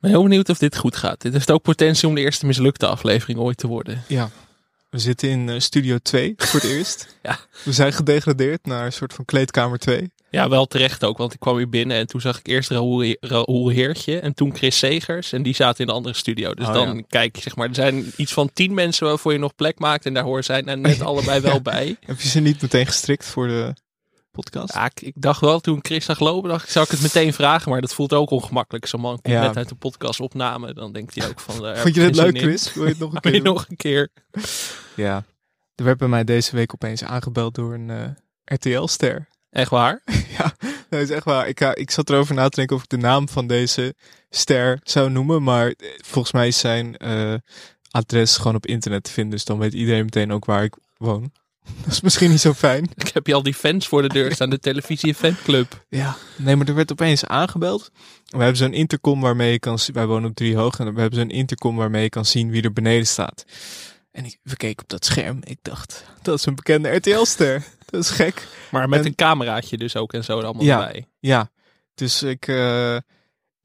ben heel benieuwd of dit goed gaat. Dit heeft ook potentie om de eerste mislukte aflevering ooit te worden. Ja. We zitten in eh, Studio 2 voor het eerst. Ja. We zijn gedegradeerd naar een soort van kleedkamer 2. Ja, wel terecht ook, want ik kwam hier binnen en toen zag ik eerst Raoul, Raoul Heertje en toen Chris Segers. En die zaten in de andere studio. Dus Oh, dan ja. kijk, zeg maar, er zijn iets van tien mensen waarvoor je nog plek maakt. En daar horen zij net allebei wel bij. Heb je ze niet meteen gestrikt voor de podcast? Ja, ik, ik dacht wel toen Chris zag lopen, dacht ik, zou ik het meteen vragen. Maar dat voelt ook ongemakkelijk. Zo'n man komt Ja. net uit de podcast opname. Dan denkt hij ook van... eh, Vond je dit ik leuk. Chris? Wil je het nog een Wil keer je nog een keer? Ja. Er werd bij mij deze week opeens aangebeld door een eh, RTL-ster. Echt waar? ja, dat is echt waar. Ik, ga- ik zat erover na te denken of ik de naam van deze ster zou noemen. Maar volgens mij is zijn adres gewoon op internet te vinden. Dus dan weet iedereen meteen ook waar ik woon. Dat is misschien niet zo fijn. Ik heb je al die fans voor de deur staan. De televisie fanclub. Ja, nee, maar er werd opeens aangebeld. We hebben zo'n intercom waarmee je kan zien. Wij wonen op drie hoog en we hebben zo'n intercom waarmee je kan zien wie er beneden staat. En ik we keken op dat scherm. Ik dacht, dat is een bekende RTL-ster. Dat is gek. Maar met En- een cameraatje dus ook en zo er allemaal Ja. bij. Ja, dus ik, eh,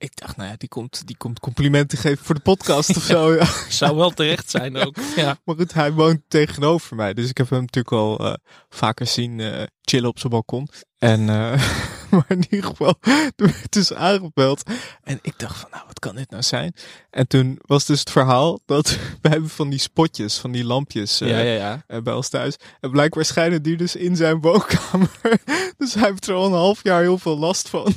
ik dacht, nou ja, die komt, die komt complimenten geven voor de podcast of zo. Ja. Zou wel terecht zijn ook. Ja. Maar goed, hij woont tegenover mij. Dus ik heb hem natuurlijk al eh, vaker zien eh, chillen op zijn balkon. En, eh, maar in ieder geval, er werd dus aangebeld. En ik dacht van, nou, wat kan dit nou zijn? En toen was dus het verhaal dat we hebben van die spotjes, van die lampjes ja, ja, ja. bij ons thuis. En blijkbaar schijnen die dus in zijn woonkamer. dus hij heeft er al een half jaar heel veel last van.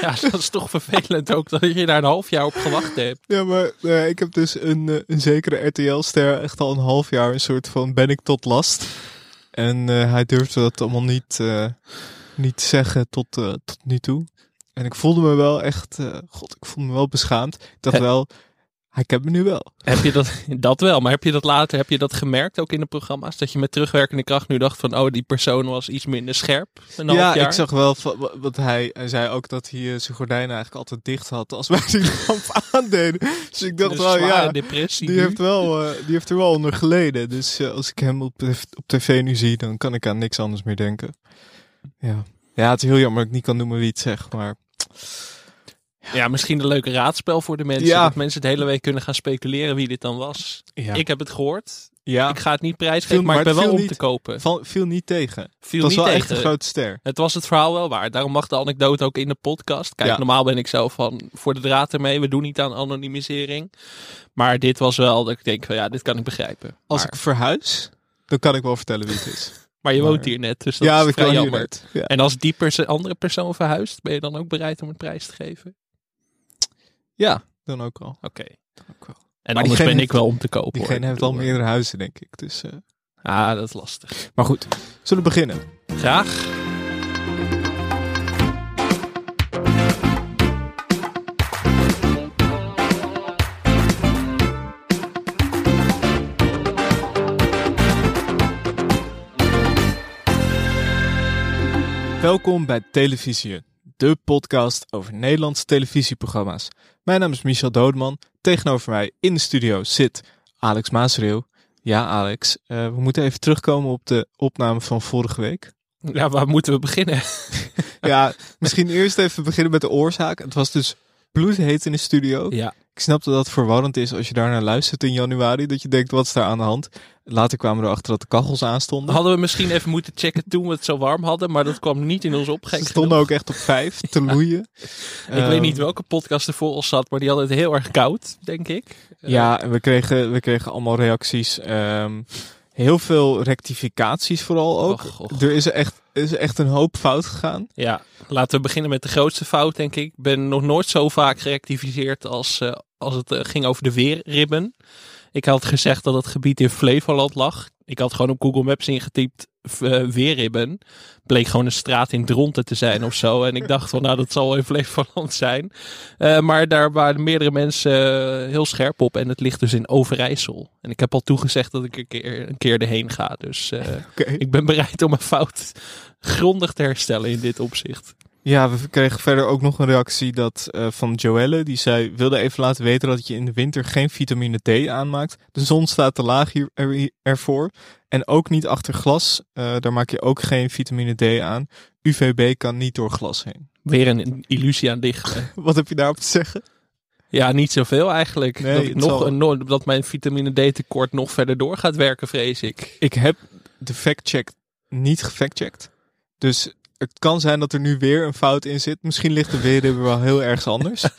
Ja, dat is toch vervelend ook dat je daar een half jaar op gewacht hebt. Ja, maar eh, ik heb dus een, eh, een zekere RTL-ster echt al een half jaar een soort van ben ik tot last. En eh, hij durfde dat allemaal niet, niet zeggen tot, tot nu toe. En ik voelde me wel echt, god, ik voelde me wel beschaamd. Ik dacht wel, hij kent me nu wel. Heb je dat, dat wel, maar heb je dat later, heb je dat gemerkt ook in de programma's? Dat je met terugwerkende kracht nu dacht van, oh, die persoon was iets minder scherp? Ja, ik zag wel, want hij, hij zei ook dat hij eh, zijn gordijnen eigenlijk altijd dicht had als wij die lamp aandeden. Dus ik dacht wel, ja, depressie Die nu. heeft, wel, eh, die heeft er wel onder geleden. Dus eh, als ik hem op, op tv nu zie, dan kan ik aan niks anders meer denken. Ja. ja, het is heel jammer dat ik niet kan noemen wie het zegt. Maar Ja, misschien een leuke raadspel voor de mensen. Ja. Dat mensen het hele week kunnen gaan speculeren wie dit dan was. ja, Ik heb het gehoord. ja Ik ga het niet prijsgeven, Viel- maar, ik ben wel om niet. te kopen. val, viel niet tegen. Viel dat is niet wel tegen. echt een grote ster. Het was het verhaal wel waard. Daarom mag de anekdote ook in de podcast. Kijk, Ja. normaal ben ik zo van voor de draad ermee. We doen niet aan anonimisering. Maar dit was wel dat ik denk van ja, dit kan ik begrijpen. Als ik verhuis, dan kan ik wel vertellen wie het is. maar je maar- woont hier net, dus dat ja, is vrij jammer. Ja. En als die perso- andere persoon verhuist, ben je dan ook bereid om een prijs te geven? Ja, dan ook al. Oké. Wel. En Maar anders ben ik wel om te kopen. Diegene hoor. heeft Ik al meerdere huizen, denk ik. Dus, eh, Ah, dat is lastig. Maar goed, zullen we beginnen? Graag. Welkom bij Televisie, de podcast over Nederlandse televisieprogramma's. Mijn naam is Michel Doodman. Tegenover mij in de studio zit Alex Maasreel. Ja, Alex, eh, we moeten even terugkomen op de opname van vorige week. Ja, waar moeten we beginnen? Ja, misschien eerst even beginnen met de oorzaak. Het was dus bloedheet in de studio. Ja. Ik snap dat dat verwarrend is als je daar naar luistert in januari. Dat je denkt, wat is daar aan de hand? Later kwamen we erachter dat de kachels aanstonden. Hadden we misschien even moeten checken toen we het zo warm hadden, maar dat kwam niet in ons op. Ze stonden genoeg. ook echt op vijf te loeien. Ik Ehm, weet niet welke podcast er voor ons zat, maar die hadden het heel erg koud, denk ik. Eh, Ja, en we kregen, we kregen allemaal reacties. ehm, heel veel rectificaties vooral ook. och, och. Er is echt, is echt een hoop fout gegaan. Ja, laten we beginnen met de grootste fout, denk ik. Ik ben nog nooit zo vaak gerectificeerd als, eh, als het eh, ging over de weerribben. Ik had gezegd dat het gebied in Flevoland lag. Ik had gewoon op Google Maps ingetypt eh, weerribben. Bleek gewoon een straat in Dronten te zijn of zo. En ik dacht van nou, dat zal wel in Flevoland zijn. Eh, maar daar waren meerdere mensen eh, heel scherp op. En het ligt dus in Overijssel. En ik heb al toegezegd dat ik een keer, een keer erheen ga. Dus ik ben bereid om mijn fout grondig te herstellen in dit opzicht. Ja, we kregen verder ook nog een reactie dat, eh, van Joelle. Die zei, wilde even laten weten dat je in de winter geen vitamine D aanmaakt. De zon staat te laag hier, er, ervoor. En ook niet achter glas. Eh, daar maak je ook geen vitamine D aan. UVB kan niet door glas heen. Weer een illusie aan dichten. Wat heb je daarop te zeggen? Ja, niet zoveel eigenlijk. Nee, dat, nog, zal- no- dat mijn vitamine D tekort nog verder door gaat werken, vrees ik. Ik heb de fact-check niet gefactcheckt. Dus het kan zijn dat er nu weer een fout in zit. Misschien ligt de weerribben wel heel ergens anders.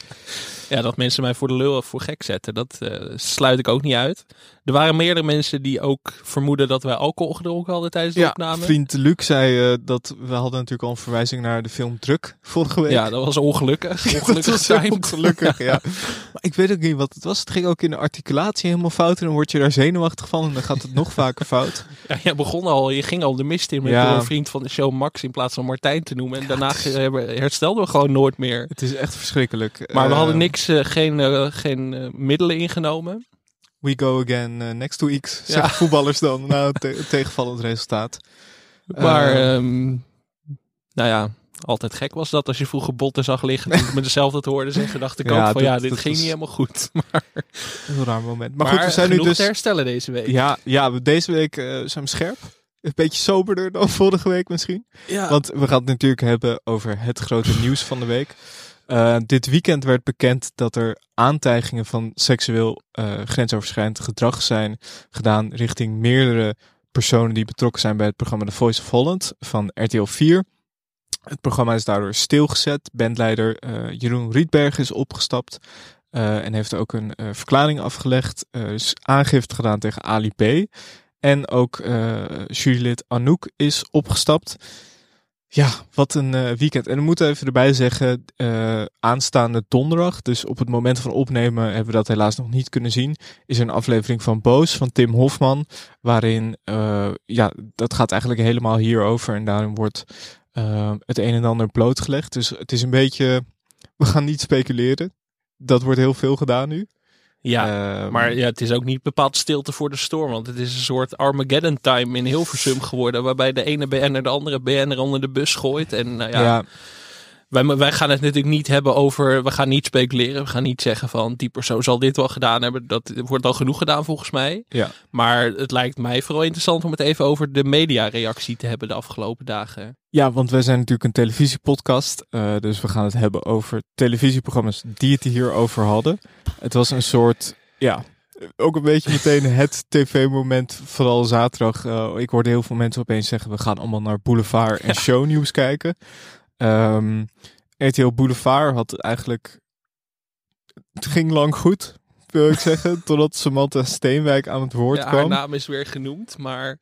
Ja, dat mensen mij voor de lul of voor gek zetten, dat eh, sluit ik ook niet uit. Er waren meerdere mensen die ook vermoeden dat wij alcohol gedronken hadden tijdens de ja, opname. vriend Luc zei eh, dat we hadden natuurlijk al een verwijzing naar de film Druk vorige week. Ja, dat was ongelukkig. dat Ongelukkig was heel getimed. ongelukkig, ja. Maar ik weet ook niet wat het was. Het ging ook in de articulatie helemaal fout. En dan word je daar zenuwachtig van. En dan gaat het nog vaker fout. Ja, je begon al, je ging al de mist in met Ja. een vriend van de show Max in plaats van Martijn te noemen. En daarna herstelden we gewoon nooit meer. Het is echt verschrikkelijk. Maar we hadden niks, eh, geen, eh, geen middelen ingenomen. We go again eh, next two weeks. Ja. Voetballers dan. Nou, te- tegenvallend resultaat. Maar, Eh. ehm, nou ja, altijd gek was dat als je vroeger botten zag liggen. Toen ik me dezelfde te hoorden zeggen, dacht ik Ja, ook van dat- ja, dit ging was- niet helemaal goed. Maar, Een raar moment. Maar, maar goed, we zijn nu dus... te herstellen deze week. Ja, ja, deze week eh, zijn we scherp. Een beetje soberder dan vorige week misschien. Ja. Want we gaan het natuurlijk hebben over het grote nieuws van de week. Eh, dit weekend werd bekend dat er aantijgingen van seksueel eh, grensoverschrijdend gedrag zijn gedaan richting meerdere personen die betrokken zijn bij het programma The Voice of Holland van RTL 4. Het programma is daardoor stilgezet. Bandleider eh, Jeroen Rietberg is opgestapt en heeft ook een verklaring afgelegd. Is aangifte gedaan tegen Ali B. En ook jurylid Anouk is opgestapt. Ja, wat een eh, weekend. En we moeten even erbij zeggen, eh, aanstaande donderdag, dus op het moment van opnemen hebben we dat helaas nog niet kunnen zien, is er een aflevering van Boos van Tim Hofman, waarin, eh, ja, dat gaat eigenlijk helemaal hierover en daarin wordt het een en ander blootgelegd. Dus het is een beetje, we gaan niet speculeren. Dat wordt heel veel gedaan nu. Ja. Ehm, Maar ja, het is ook niet bepaald stilte voor de storm. Want het is een soort Armageddon time in Hilversum geworden. Waarbij de ene BN'er de andere BN'er onder de bus gooit. En nou ja, ja, Wij, wij gaan het natuurlijk niet hebben over. We gaan niet speculeren. We gaan niet zeggen van die persoon zal dit wel gedaan hebben. Dat wordt al genoeg gedaan volgens mij. ja. Maar het lijkt mij vooral interessant om het even over de mediareactie te hebben de afgelopen dagen. Ja, want wij zijn natuurlijk een televisiepodcast. eh, dus we gaan het hebben over televisieprogramma's die het hierover hadden. Het was een soort, ja, ook een beetje meteen het tv-moment. Vooral zaterdag. eh, ik hoorde heel veel mensen opeens zeggen, we gaan allemaal naar Boulevard en shownieuws kijken. Ehm RTL Boulevard had eigenlijk, het ging lang goed, wil ik zeggen. totdat Samantha Steenwijk aan het woord Ja, haar kwam. naam is weer genoemd, maar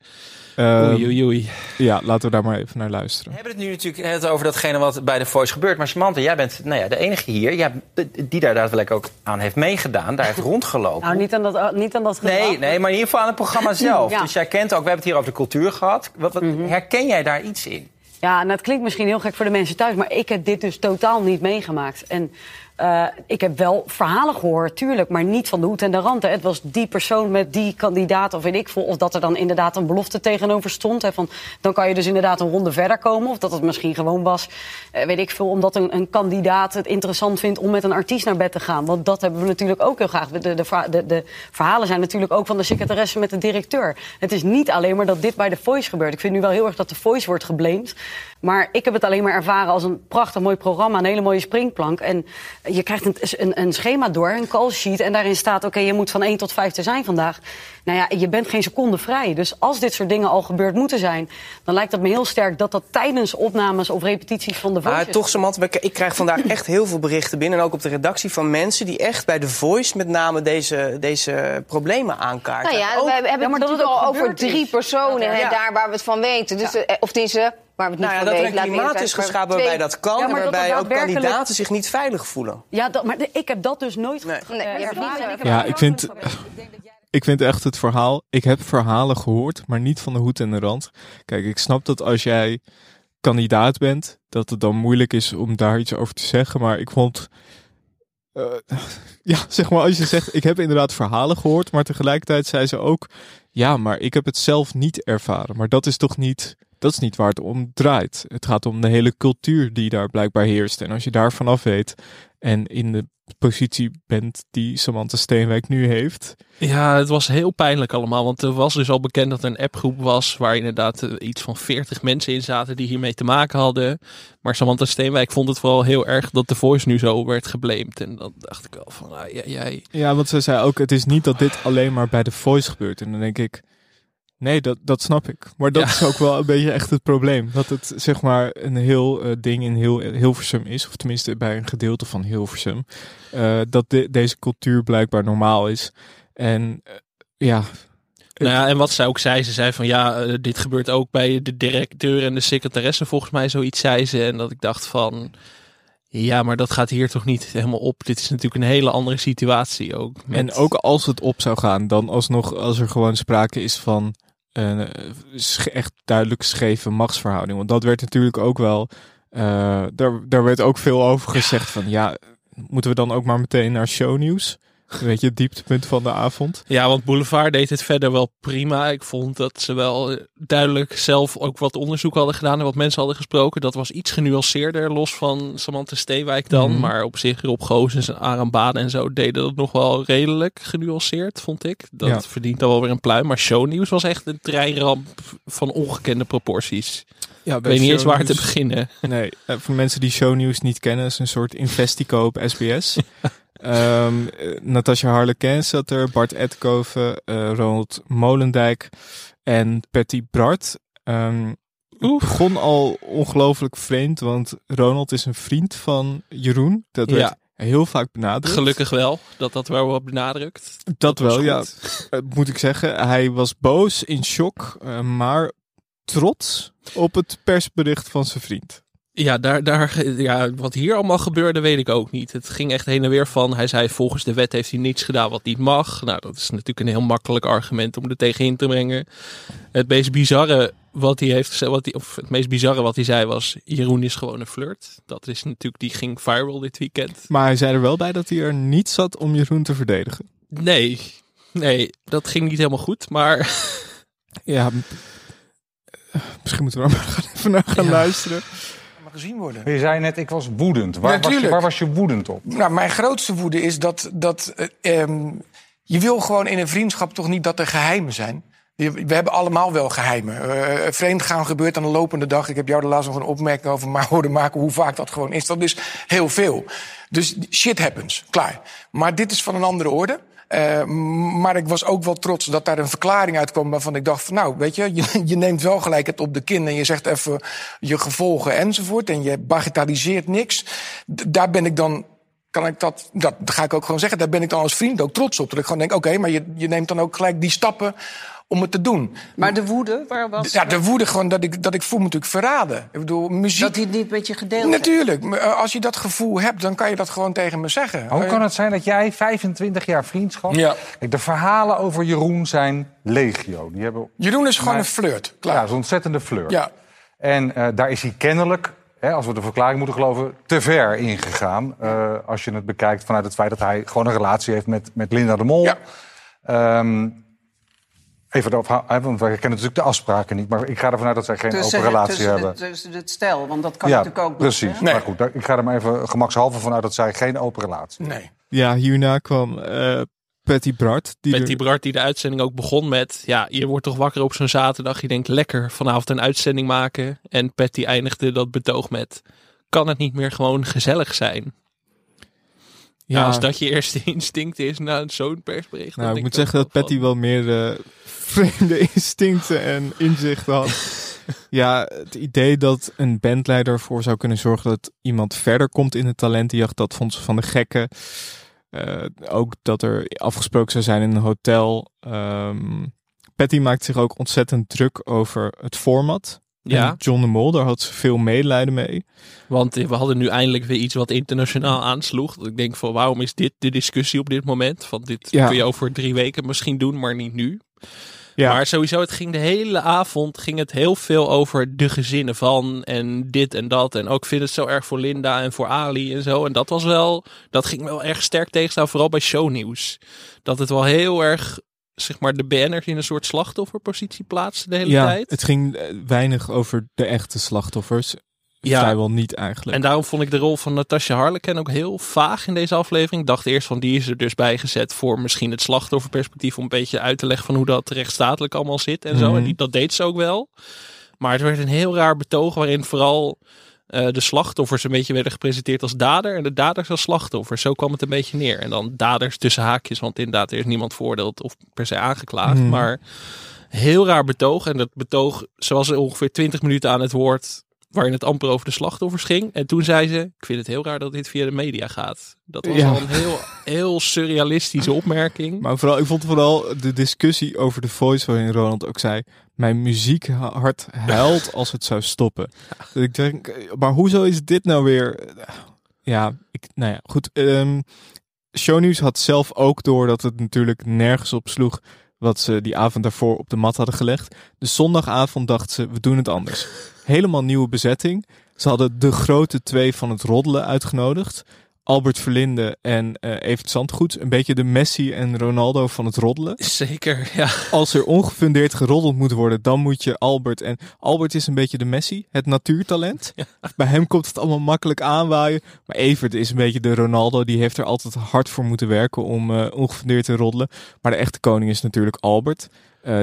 Ehm, oei oei oei. ja, laten we daar maar even naar luisteren. We hebben het nu natuurlijk net over datgene wat bij de Voice gebeurt. Maar Samantha, jij bent nou ja, de enige hier ja, die daar daadwerkelijk ook aan heeft meegedaan. Daar heeft rondgelopen. Nou, niet aan dat, niet aan dat gedrag. nee, nee, maar in ieder geval aan het programma zelf. Ja. Dus jij kent ook, we hebben het hier over de cultuur gehad. Wat, wat- Herken jij daar iets in? Ja, en dat klinkt misschien heel gek voor de mensen thuis, maar ik heb dit dus totaal niet meegemaakt. En eh, ik heb wel verhalen gehoord, tuurlijk, maar niet van de hoed en de rand. Het was die persoon met die kandidaat, of weet ik veel, of dat er dan inderdaad een belofte tegenover stond. Hè, van, dan kan je dus inderdaad een ronde verder komen. Of dat het misschien gewoon was, eh, weet ik veel, omdat een, een kandidaat het interessant vindt om met een artiest naar bed te gaan. Want dat hebben we natuurlijk ook heel graag. De, de, de, de verhalen zijn natuurlijk ook van de secretaresse met de directeur. Het is niet alleen maar dat dit bij de Voice gebeurt. Ik vind nu wel heel erg dat de Voice wordt geblamed. Maar ik heb het alleen maar ervaren als een prachtig mooi programma, een hele mooie springplank. En je krijgt een, een, een schema door, een call sheet. En daarin staat, oké, je moet van 1 tot 5 te zijn vandaag. Nou ja, je bent geen seconde vrij. Dus als dit soort dingen al gebeurd moeten zijn... dan lijkt het me heel sterk dat dat tijdens opnames of repetities van de Voice... Maar is. toch, Samantha, ik- ik krijg vandaag echt heel veel berichten binnen. En ook op de redactie van mensen die echt bij The Voice met name deze, deze problemen aankaarten. Nou ja, Ook- we hebben Ja, maar het dat het al over drie is. personen hè, Ja. daar waar we het van weten. Dus, eh, of deze waar we het niet nou ja, van dat er weten. een klimaat is geschapen waarbij twee- dat kan. Ja, en maar dat waarbij ook kandidaten zich niet veilig voelen. Ja, dat, maar ik heb dat dus nooit Nee. Nee, je hebt het niet, Ik Ja, ik vind-. Ik vind echt het verhaal. Ik heb verhalen gehoord, maar niet van de hoed en de rand. Kijk, ik snap dat als jij kandidaat bent, dat het dan moeilijk is om daar iets over te zeggen. Maar ik vond. eh, ja, zeg maar, als je zegt, ik heb inderdaad verhalen gehoord, maar tegelijkertijd zei ze ook, ja, maar ik heb het zelf niet ervaren. Maar dat is toch niet, dat is niet waar het om draait. Het gaat om de hele cultuur die daar blijkbaar heerst. En als je daar vanaf weet en in de positie bent die Samantha Steenwijk nu heeft. Ja, het was heel pijnlijk allemaal. Want er was dus al bekend dat er een appgroep was. Waar inderdaad eh, iets van 40 mensen in zaten die hiermee te maken hadden. Maar Samantha Steenwijk vond het vooral heel erg dat de Voice nu zo werd geblamed. En dan dacht ik wel van, ah, ja, jij. Ja, want ze zei ook, het is niet dat dit alleen maar bij de Voice gebeurt. En dan denk ik, nee, dat, dat snap ik. Maar dat Ja. is ook wel een beetje echt het probleem. Dat het zeg maar een heel eh, ding in heel, Hilversum is. Of tenminste bij een gedeelte van Hilversum. eh, dat de- deze cultuur blijkbaar normaal is. En eh, ja, Nou ja, en wat zij ook zei, ze zei van ja, dit gebeurt ook bij de directeur en de secretaresse volgens mij, zoiets zei ze. En dat ik dacht van, ja, maar dat gaat hier toch niet helemaal op. Dit is natuurlijk een hele andere situatie ook. met- En ook als het op zou gaan, dan alsnog als er gewoon sprake is van een eh, echt duidelijk scheve machtsverhouding. Want dat werd natuurlijk ook wel, eh, daar, daar werd ook veel over gezegd van ja, moeten we dan ook maar meteen naar shownieuws? Weet je, het dieptepunt van de avond. Ja, want Boulevard deed het verder wel prima. Ik vond dat ze wel eh, duidelijk zelf ook wat onderzoek hadden gedaan en wat mensen hadden gesproken. Dat was iets genuanceerder, los van Samantha Steenwijk dan. Mhm. Maar op zich Rob Gozens en Aram Baden en zo deden dat nog wel redelijk genuanceerd, vond ik. Dat Ja. verdient dan wel weer een pluim. Maar shownieuws was echt een treinramp van ongekende proporties. Ja, Ik weet niet eens waar te beginnen. Nee, eh, voor mensen die shownieuws niet kennen, is een soort investico op SBS. Ehm eh, Natasja Harlekens zat er, Bart Edkoven, eh, Ronald Molendijk en Patty Bart. Ehm het begon al ongelooflijk vreemd, want Ronald is een vriend van Jeroen. Dat werd Ja. heel vaak benadrukt. Gelukkig wel, dat dat wel wordt benadrukt. Dat, wel, ja. Eh, moet ik zeggen. Hij was boos, in shock, eh, maar trots op het persbericht van zijn vriend. Ja, daar, daar, ja, wat hier allemaal gebeurde, weet ik ook niet. Het ging echt heen en weer van. Hij zei: Volgens de wet heeft hij niets gedaan wat niet mag. Nou, dat is natuurlijk een heel makkelijk argument om er tegenin te brengen. Het meest bizarre wat hij heeft gezegd, wat hij, of het meest bizarre wat hij zei was: Jeroen is gewoon een flirt. Dat is natuurlijk, die ging viral dit weekend. Maar hij zei er wel bij dat hij er niet zat om Jeroen te verdedigen. Nee, nee, dat ging niet helemaal goed. Maar Ja, eh, misschien moeten we er maar gaan- even naar gaan Ja. luisteren. Maar gezien worden. Je zei net, ik was woedend. Waar, was je, waar was je woedend op? Nou, mijn grootste woede is dat, dat eh, ehm, je wil gewoon in een vriendschap toch niet dat er geheimen zijn. We hebben allemaal wel geheimen. Eh vreemdgaan gebeurt aan de lopende dag. Ik heb jou de laatst nog een opmerking over ma- horen maken hoe vaak dat gewoon is. Dat is heel veel. Dus shit happens, klaar. Maar dit is van een andere orde. Eh, maar ik was ook wel trots dat daar een verklaring uitkwam waarvan ik dacht: van, Nou, weet je, je, neemt wel gelijk het op de kin en je zegt even je gevolgen enzovoort. En je bagatelliseert niks. Daar ben ik dan kan ik dat, dat ga ik ook gewoon zeggen, daar ben ik dan als vriend ook trots op. Dat ik gewoon denk, oké, maar je, je neemt dan ook gelijk die stappen om het te doen. Maar de woede, waar was Ja, de woede gewoon dat ik, dat ik voel me natuurlijk verraden. Ik bedoel, muziek... dat hij het niet met je gedeeld heeft? Natuurlijk, maar, eh, als je dat gevoel hebt, dan kan je dat gewoon tegen me zeggen. Hoe Eh, kan het zijn dat jij 25 jaar vriendschap... Ja. Kijk, de verhalen over Jeroen zijn legio. Die hebben Jeroen is gewoon Maar- een flirt, ja, klaar. zo'n ontzettende flirt. Ja. En eh, daar is hij kennelijk, hè, als we de verklaring moeten geloven, te ver ingegaan. Eh als je het bekijkt vanuit het feit dat hij gewoon een relatie heeft met, met Linda de Mol. Ja. Ehm, even hè, want wij kennen natuurlijk de afspraken niet. Maar ik ga ervan uit dat zij geen Tussen, open relatie tussen hebben. De, tussen het stel, want dat kan ja, natuurlijk ook precies. Nee. Maar goed, daar- ik ga er maar even gemakshalve vanuit dat zij geen open relatie Nee. Ja, hierna kwam eh Patty Bart. Die er- die Bart die de uitzending ook begon met... Ja, je wordt toch wakker op zo'n zaterdag. Je denkt lekker vanavond een uitzending maken. En Patty eindigde dat betoog met... Kan het niet meer gewoon gezellig zijn? Ja, ja, als dat je eerste instinct is na zo'n persbericht. nou, ik moet zeggen dat Patty wel meer eh, vreemde instincten en inzichten had. ja, het idee dat een bandleider ervoor zou kunnen zorgen dat iemand verder komt in de talentenjacht, dat vond ze van de gekken. Eh, ook dat er afgesproken zou zijn in een hotel. Ehm, Patty maakt zich ook ontzettend druk over het format. Ja, En John de Mol, daar had ze veel medelijden mee. want we hadden nu eindelijk weer iets wat internationaal aansloeg. Dat ik denk van waarom is dit de discussie op dit moment? Van dit Ja. kun je over drie weken misschien doen, maar niet nu. Ja. Maar sowieso, het ging de hele avond ging het heel veel over de gezinnen van en dit en dat. En ook vind het zo erg voor Linda en voor Ali en zo. En dat was wel, dat ging wel erg sterk tegenstaan, vooral bij shownieuws. Dat het wel heel erg, zeg maar, de BN'ers in een soort slachtofferpositie plaatste de hele ja, tijd. het ging eh, weinig over de echte slachtoffers. Ja. vrijwel niet eigenlijk. En daarom vond ik de rol van Natasha Harleken ook heel vaag in deze aflevering. Ik dacht eerst van die is er dus bijgezet voor misschien het slachtofferperspectief. Om een beetje uit te leggen van hoe dat rechtsstatelijk allemaal zit en zo. Mhm. En die, dat deed ze ook wel. Maar het werd een heel raar betoog waarin vooral eh, de slachtoffers een beetje werden gepresenteerd als dader. En de daders als slachtoffers. Zo kwam het een beetje neer. En dan daders tussen haakjes. Want inderdaad, er is niemand veroordeeld of per se aangeklaagd. Mhm. Maar heel raar betoog. En dat betoog, zoals ongeveer 20 minuten aan het woord waarin het amper over de slachtoffers ging. En toen zei ze, ik vind het heel raar dat dit via de media gaat. Dat was Ja. al een heel, heel surrealistische opmerking. Maar vooral, ik vond vooral de discussie over de voice waarin Ronald ook zei: Mijn muziekhart huilt als het zou stoppen. Dus ik denk, maar hoezo is dit nou weer? Ja, ik, nou ja, goed. ehm Shownieuws had zelf ook door dat het natuurlijk nergens op sloeg wat ze die avond daarvoor op de mat hadden gelegd. Dus zondagavond dachten ze, we doen het anders. Helemaal nieuwe bezetting. Ze hadden de grote twee van het roddelen uitgenodigd. Albert Verlinde en eh Evert Zandgoed. Een beetje de Messi en Ronaldo van het roddelen. Zeker, ja. Als er ongefundeerd geroddeld moet worden, dan moet je Albert. En Albert is een beetje de Messi, het natuurtalent. Bij hem komt het allemaal makkelijk aanwaaien. Maar Evert is een beetje de Ronaldo. Die heeft er altijd hard voor moeten werken om eh, ongefundeerd te roddelen. Maar de echte koning is natuurlijk Albert. Eh,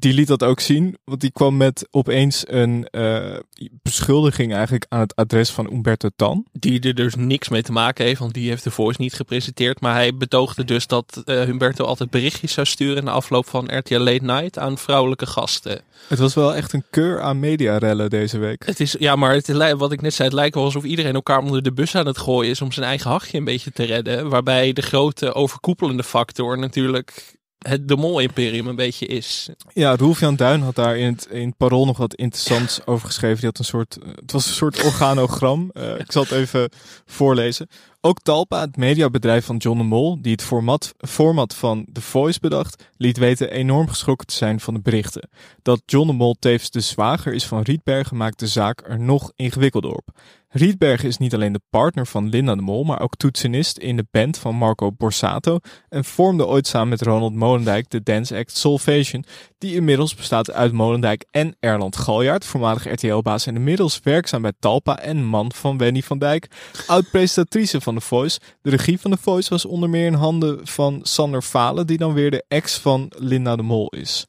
die liet dat ook zien, want die kwam met opeens een eh, beschuldiging eigenlijk aan het adres van Umberto Tan. Die er dus niks mee te maken heeft, want die heeft de voice niet gepresenteerd. Maar hij betoogde dus dat eh, Humberto altijd berichtjes zou sturen na afloop van RTL Late Night aan vrouwelijke gasten. Het was wel echt een keur aan mediarellen deze week. Het is, ja, maar het, wat ik net zei, het lijkt wel alsof iedereen elkaar onder de bus aan het gooien is om zijn eigen hachje een beetje te redden. Waarbij de grote overkoepelende factor natuurlijk het de mol-imperium een beetje is. Ja, Roelf-Jan Duin had daar in het, in het Parool nog wat interessants over geschreven. Die had een soort, eh, het was een soort organogram. Eh, ik zal het even voorlezen. Ook Talpa, het mediabedrijf van John de Mol, die het format, format van The Voice bedacht, liet weten enorm geschrokken te zijn van de berichten. Dat John de Mol tevens de zwager is van Rietbergen maakt de zaak er nog ingewikkelder op. Rietbergen is niet alleen de partner van Linda de Mol, maar ook toetsenist in de band van Marco Borsato en vormde ooit samen met Ronald Molendijk de dance act Solvation, die inmiddels bestaat uit Molendijk en Erland Galjaard, voormalig RTL-baas en inmiddels werkzaam bij Talpa en man van Wendy van Dijk, oud-presentatrice van The Voice. De regie van The Voice was onder meer in handen van Sander Falen, die dan weer de ex van Linda de Mol is.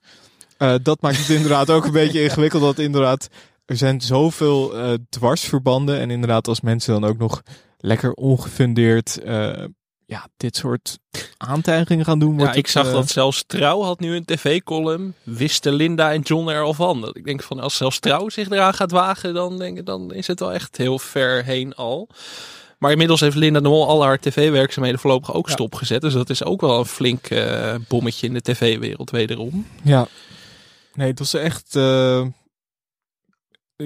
Eh, dat maakt het inderdaad ook een beetje ingewikkeld, dat inderdaad er zijn zoveel eh, dwarsverbanden en inderdaad als mensen dan ook nog lekker ongefundeerd eh, ja, dit soort aantijgingen gaan doen. Ja, wordt ik het, zag eh, dat zelfs Trouw had nu een tv-column. Wisten Linda en John er al van. Dat ik denk van als zelfs Trouw zich eraan gaat wagen, dan, denk ik, dan is het wel echt heel ver heen al. Maar inmiddels heeft Linda de Mol al haar tv-werkzaamheden voorlopig ook stopgezet. Dus dat is ook wel een flink eh, bommetje in de tv-wereld wederom. Ja. Nee, het was echt. eh,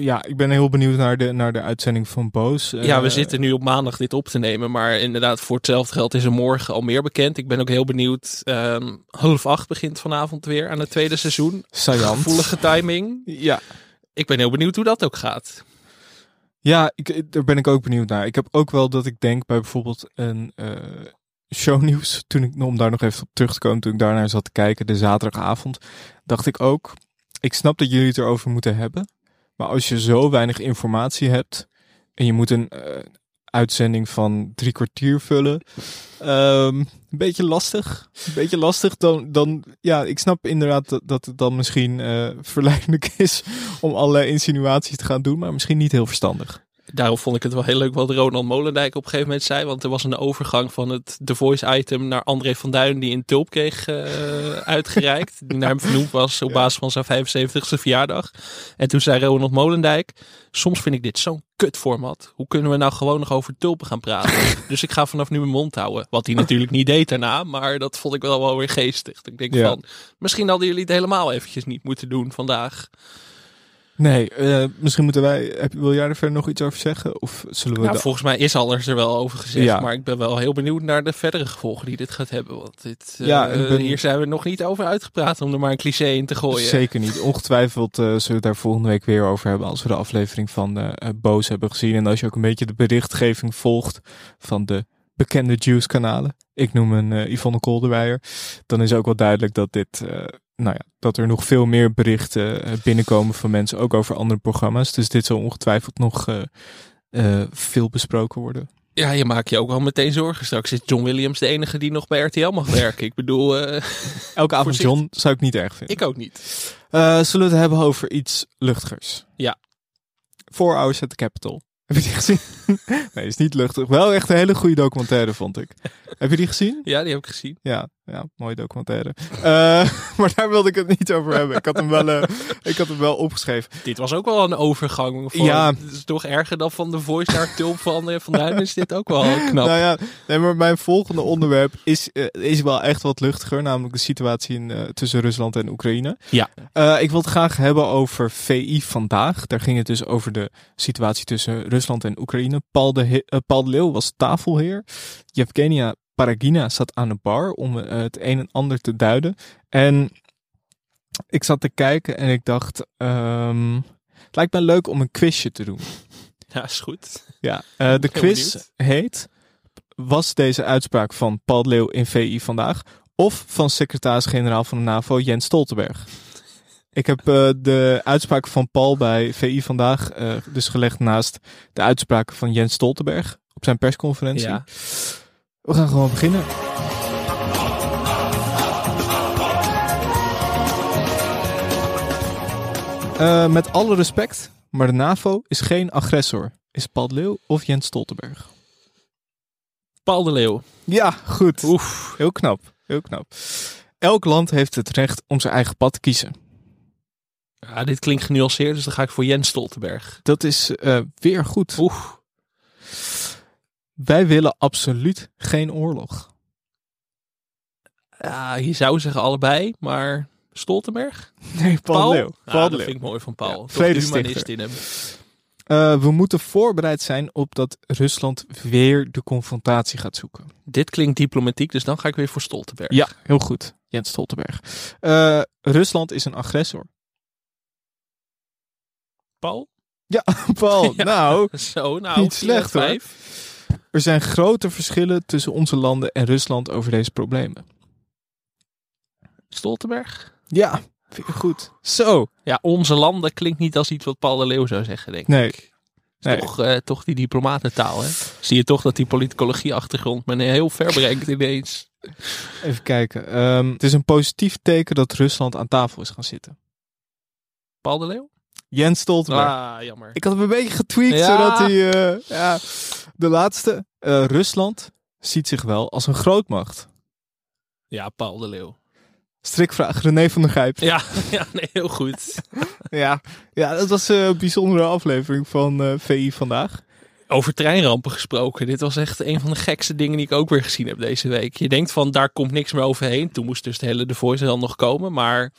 ja, ik ben heel benieuwd naar de, naar de uitzending van Boos. ja, we Eh, zitten nu op maandag dit op te nemen. Maar inderdaad, voor hetzelfde geld is er morgen al meer bekend. Ik ben ook heel benieuwd. ehm, half acht begint vanavond weer aan het tweede seizoen. Saillant. Gevoelige timing. Ja. Ik ben heel benieuwd hoe dat ook gaat. Ja, ik, daar ben ik ook benieuwd naar. Ik heb ook wel dat ik denk bij bijvoorbeeld een eh, shownieuws. Toen ik, om daar nog even op terug te komen, toen ik daarnaar zat te kijken, de zaterdagavond, dacht ik ook, ik snap dat jullie het erover moeten hebben. Maar als je zo weinig informatie hebt en je moet een eh, uitzending van drie kwartier vullen, ehm, een beetje lastig. Een beetje lastig. Dan, dan ja, ik snap inderdaad dat, dat het dan misschien eh, verleidelijk is om allerlei insinuaties te gaan doen, maar misschien niet heel verstandig. Daarom vond ik het wel heel leuk wat Ronald Molendijk op een gegeven moment zei. Want er was een overgang van het The Voice item naar André van Duin die een tulp kreeg eh, uitgereikt. die naar hem vernoemd was op basis van zijn 75ste verjaardag. En toen zei Ronald Molendijk, soms vind ik dit zo'n kut format. Hoe kunnen we nou gewoon nog over tulpen gaan praten? dus ik ga vanaf nu mijn mond houden. Wat hij natuurlijk niet deed daarna, maar dat vond ik wel, wel weer geestig. Ik denk Ja. van, misschien hadden jullie het helemaal eventjes niet moeten doen vandaag. Nee, eh, misschien moeten wij. Heb, wil jij er verder nog iets over zeggen? Of zullen we. Nou, volgens mij is alles er wel over gezegd. Ja. Maar ik ben wel heel benieuwd naar de verdere gevolgen die dit gaat hebben. Want dit, eh, Ja, ben- hier zijn we nog niet over uitgepraat om er maar een cliché in te gooien. Zeker niet. Ongetwijfeld eh, zullen we het daar volgende week weer over hebben. Als we de aflevering van Boos hebben gezien. En als je ook een beetje de berichtgeving volgt van de bekende Juice-kanalen. Ik noem een Yvonne Kolderweijer. Dan is ook wel duidelijk dat dit. Nou ja, dat er nog veel meer berichten eh, binnenkomen van mensen, ook over andere programma's. Dus dit zal ongetwijfeld nog eh, eh, veel besproken worden. Ja, je maakt je ook al meteen zorgen. Straks is John Williams de enige die nog bij RTL mag werken. Ik bedoel, Elke avond. John zou ik niet erg vinden. ik ook niet. Zullen we het hebben over iets luchtigers? Ja. Four Hours at the Capitol. Heb je die gezien? nee, is niet luchtig. Wel echt een hele goede documentaire, vond ik. heb je die gezien? Ja, die heb ik gezien. Ja, ja mooie documentaire. Eh, maar daar wilde ik het niet over hebben. Ik had hem wel, eh, ik had hem wel opgeschreven. Dit was ook wel een overgang. Van, Ja. Het is toch erger dan van de voice naar Tulp van eh, Van Duin is dit ook wel knap. Nou ja, nee, maar mijn volgende onderwerp is, is wel echt wat luchtiger. Namelijk de situatie in, tussen Rusland en Oekraïne. Ja. Ik wil het graag hebben over VI vandaag. Daar ging het dus over de situatie tussen Rusland en Oekraïne. Paul de, eh, Paul de Leeuw was tafelheer. Yevgenia Paragina zat aan de bar om eh, het een en ander te duiden. En ik zat te kijken en ik dacht... ehm, het lijkt me leuk om een quizje te doen. Ja, is goed. Ja, eh, de quiz benieuwd. heet... Was deze uitspraak van Paul de Leeuw in VI vandaag... of van secretaris-generaal van de NAVO Jens Stoltenberg? Ik heb eh, de uitspraak van Paul bij VI vandaag eh, dus gelegd naast de uitspraken van Jens Stoltenberg op zijn persconferentie. Ja. We gaan gewoon beginnen. Eh, met alle respect, maar de NAVO is geen agressor. Is Paul de Leeuw of Jens Stoltenberg? Paul de Leeuw. Ja, goed. Oef. Heel knap. Heel knap. Elk land heeft het recht om zijn eigen pad te kiezen. Ja, dit klinkt genuanceerd, dus dan ga ik voor Jens Stoltenberg. Dat is eh, weer goed. Oeh. Wij willen absoluut geen oorlog. Ja, je zou zeggen allebei, maar Stoltenberg? Nee, Paul, Leeuw. Ah, Paul de dat vind ik mooi van Paul. Ja, humanist in hem. Eh, we moeten voorbereid zijn op dat Rusland weer de confrontatie gaat zoeken. Dit klinkt diplomatiek, dus dan ga ik weer voor Stoltenberg. Ja, heel goed. Jens Stoltenberg. Eh, Rusland is een agressor. Paul? Ja, Paul. Ja. Nou, Zo, nou, Niet slecht, hoor. er zijn grote verschillen tussen onze landen en Rusland over deze problemen. Stoltenberg? Ja, vind ik goed. Zo. Ja, onze landen klinkt niet als iets wat Paul de Leeuw zou zeggen, denk ik. Nee. Is Nee. Toch, eh, toch die diplomatentaal, hè? Zie je toch dat die politicologie-achtergrond me heel ver brengt ineens. Even kijken. Ehm, het is een positief teken dat Rusland aan tafel is gaan zitten. Paul de Leeuw? Jens Stoltenberg. Ah, jammer. Ik had hem een beetje getweakt, Ja. zodat hij... eh, ja. De laatste. Eh, Rusland ziet zich wel als een grootmacht. Ja, Paul de Leeuw. Strikvraag, René van der Gijp. Ja, ja nee, heel goed. Ja, ja dat was eh, een bijzondere aflevering van eh, VI vandaag. Over treinrampen gesproken. Dit was echt een van de gekste dingen die ik ook weer gezien heb deze week. Je denkt van, daar komt niks meer overheen. Toen moest dus de hele The Voice dan nog komen. Maar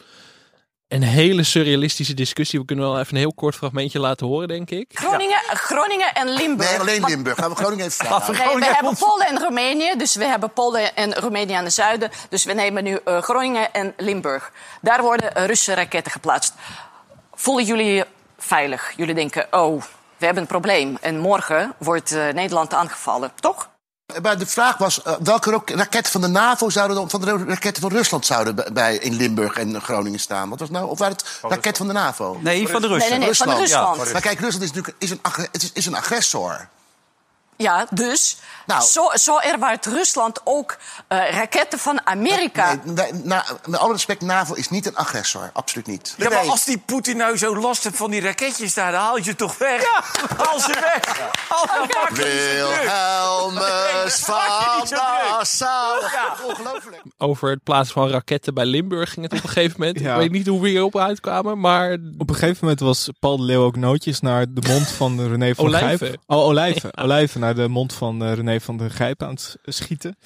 een hele surrealistische discussie. We kunnen wel even een heel kort fragmentje laten horen, denk ik. Groningen, Groningen en Limburg. Nee, alleen Limburg. Gaan we Groningen even vragen. Nee, we hebben Polen en Roemenië. Dus we hebben Polen en Roemenië aan de zuiden. Dus we nemen nu eh, Groningen en Limburg. Daar worden Russische raketten geplaatst. Voelen jullie je veilig? Jullie denken, oh, we hebben een probleem. En morgen wordt eh, Nederland aangevallen, toch? Maar de vraag was eh, welke ro- raketten van de NAVO zouden dan van de raketten van Rusland zouden bij- in Limburg en Groningen staan? Wat was nou? Of waren het raketten van de NAVO? Nee, van de Nee, nee, nee, van Rusland. Maar kijk, Rusland is natuurlijk is een, het is, is een agressor. Ja, dus Nou. zo, zo ervaart Rusland ook eh, raketten van Amerika. Nee, na- met alle respect, NAVO is niet een agressor. Absoluut niet. Ja, maar als die Poetin nou zo last heeft van die raketjes daar, dan haal je ze toch weg? Haal ze weg! Haal ze weg! Wilhelmus van. Nassau. Ongelooflijk. Over het plaatsen van raketten bij Limburg ging het op een gegeven moment. Ja. Ik weet niet hoe we hierop uitkwamen, maar Op een gegeven moment was Paul de Leeuw ook nootjes naar de mond van René van. Gijp. Oh, olijven. Olijven naar de mond van eh, René van der Gijp aan het schieten.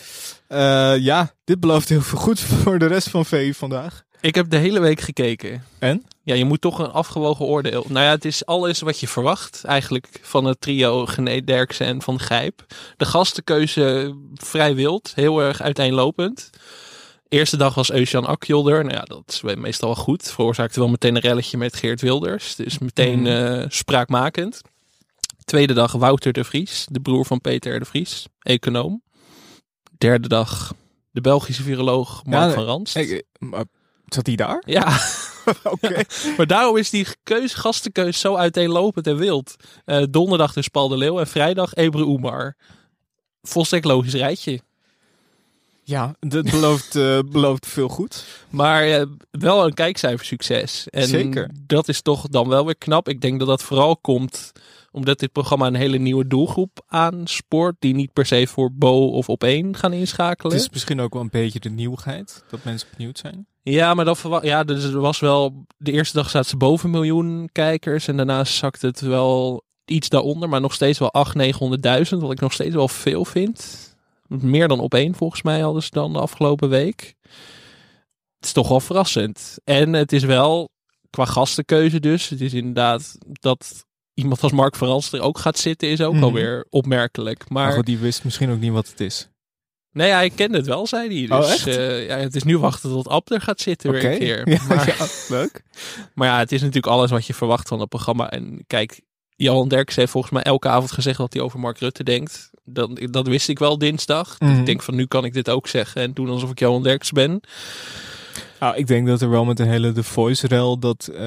Eh, ja, dit belooft heel veel goed voor de rest van VI vandaag. Ik heb de hele week gekeken. En? Ja, je moet toch een afgewogen oordeel. Nou ja, het is alles wat je verwacht eigenlijk van het trio Gené Derksen en Van Gijp. De gastenkeuze vrij wild, heel erg uiteenlopend. Eerste dag was Eusjan Akjolder. Nou ja, dat is meestal wel goed. Veroorzaakte wel meteen een relletje met Geert Wilders. Dus meteen Mhm. eh, spraakmakend. Tweede dag Wouter de Vries, de broer van Peter de Vries, econoom. Derde dag de Belgische viroloog Mark Ja, van Ranst. Zat hij daar? Ja. Oké. maar daarom is die keus, gastenkeus zo uiteenlopend en wild. Eh, donderdag dus Paul de Leeuw en vrijdag Ebru Oemar. Volstrekt logisch rijtje. Ja, dat belooft, eh, belooft veel goed. Maar eh, wel een kijkcijfersucces. En Zeker. dat is toch dan wel weer knap. Ik denk dat dat vooral komt omdat dit programma een hele nieuwe doelgroep aanspoort. Die niet per se voor Bo of op één gaan inschakelen. Het is misschien ook wel een beetje de nieuwigheid. Dat mensen benieuwd zijn. Ja, maar dat ja, dus er was wel. De eerste dag zaten ze boven een miljoen kijkers. En daarna zakt het wel iets daaronder. Maar nog steeds wel 800.000, 900.000. Wat ik nog steeds wel veel vind. Meer dan op één volgens mij hadden ze dan de afgelopen week. Het is toch wel verrassend. En het is wel qua gastenkeuze dus. Het is inderdaad dat iemand als Mark Verans er ook gaat zitten. Is ook Mhm. alweer opmerkelijk. Maar, Maar goed, die wist misschien ook niet wat het is. Nee, hij kende het wel, zei hij. Oh, Dus echt? eh, ja, het is nu wachten tot Ab er gaat zitten weer een keer. Ja, Maar- ja, leuk. Maar ja, het is natuurlijk alles wat je verwacht van het programma. En kijk, Johan Derks heeft volgens mij elke avond gezegd wat hij over Mark Rutte denkt. Dat, dat wist ik wel dinsdag. Dus Mhm. ik denk van nu kan ik dit ook zeggen en doen alsof ik Johan Derks ben. Nou, ik denk dat er wel met een hele The Voice-rel... dat eh,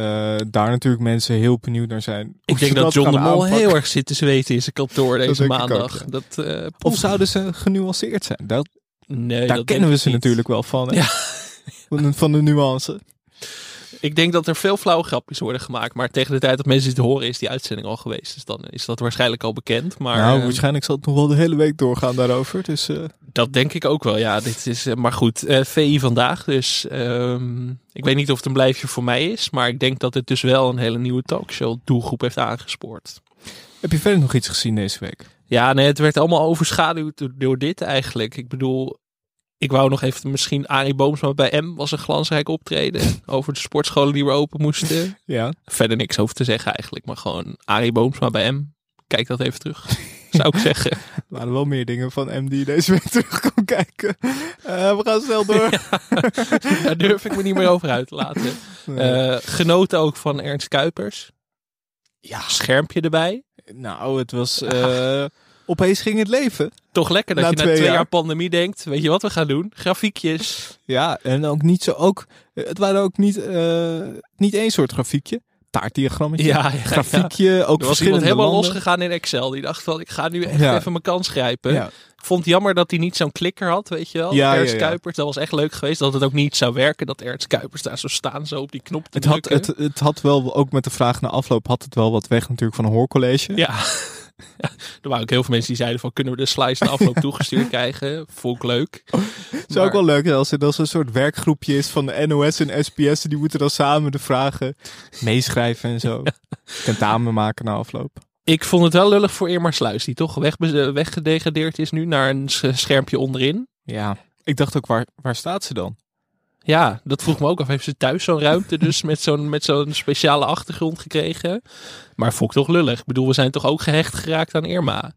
daar natuurlijk mensen heel benieuwd naar zijn. Ik denk dat John de Mol aanpakken. heel erg zit te zweten in zijn kantoor deze ook, maandag. ja. dat, eh, Of zouden ze genuanceerd zijn? Dat, nee, daar dat kennen we ze niet. natuurlijk wel van. Hè? Ja. Van, de, van de nuance. Ik denk dat er veel flauwe grapjes worden gemaakt. Maar tegen de tijd dat mensen dit horen is die uitzending al geweest. Dus dan is dat waarschijnlijk al bekend. Maar nou, eh, waarschijnlijk zal het nog wel de hele week doorgaan daarover. Dus eh, Dat denk ik ook wel, ja. Dit is, eh, maar goed, eh, VI vandaag. Dus ehm, ik weet niet of het een blijfje voor mij is. Maar ik denk dat het dus wel een hele nieuwe talkshow doelgroep heeft aangespoord. heb je verder nog iets gezien deze week? Ja, nee, het werd allemaal overschaduwd door dit eigenlijk. Ik bedoel, ik wou nog even misschien Arie Boomsma bij M was een glansrijk optreden. over de sportscholen die weer open moesten. Ja. Verder niks over te zeggen eigenlijk. Maar gewoon Arie Boomsma bij M. Kijk dat even terug. Zou ik zeggen. Er waren wel meer dingen van M die deze week terug kon kijken. Eh, we gaan snel door. Daar durf ik me niet meer over uit te laten. Nee. Eh, genoten ook van Ernst Kuipers. Ja. Schermpje erbij. Nou, het was... eh, opeens ging het leven. Toch lekker dat Na je na twee twee jaar. jaar. pandemie denkt. Weet je wat we gaan doen? Grafiekjes. Ja, en ook niet zo... Ook, het waren ook niet, eh, niet één soort grafiekje. Taartdiagrammetje. Ja, ja, grafiekje, ook er was iemand helemaal landen. losgegaan in Excel. Die dacht van, ik ga nu echt even mijn kans grijpen. Ik vond het jammer dat hij niet zo'n klikker had, weet je wel. Ja, Ernst. Kuipers, dat was echt leuk geweest. Dat het ook niet zou werken. Dat Ernst Kuipers daar zo staan, zo op die knop te Het had, het, het had wel, ook met de vraag na afloop, had het wel wat weg natuurlijk van een hoorcollege. Ja. Ja. Er waren ook heel veel mensen die zeiden van, kunnen we de slice na afloop toegestuurd krijgen? Vond ik leuk. Het is ook wel leuk als er dan zo'n soort werkgroepje is van de NOS en SBS. Die moeten dan samen de vragen meeschrijven en zo. Tentamen maken na afloop. Ik vond het wel lullig voor Irma Sluis, die toch weg, weggedegradeerd is nu naar een schermpje onderin. Ja, ik dacht ook, waar, waar staat ze dan? Ja, dat vroeg me ook af. Heeft ze thuis zo'n ruimte dus met zo'n met zo'n speciale achtergrond gekregen? Maar vond ik toch lullig. Ik bedoel, we zijn toch ook gehecht geraakt aan Irma?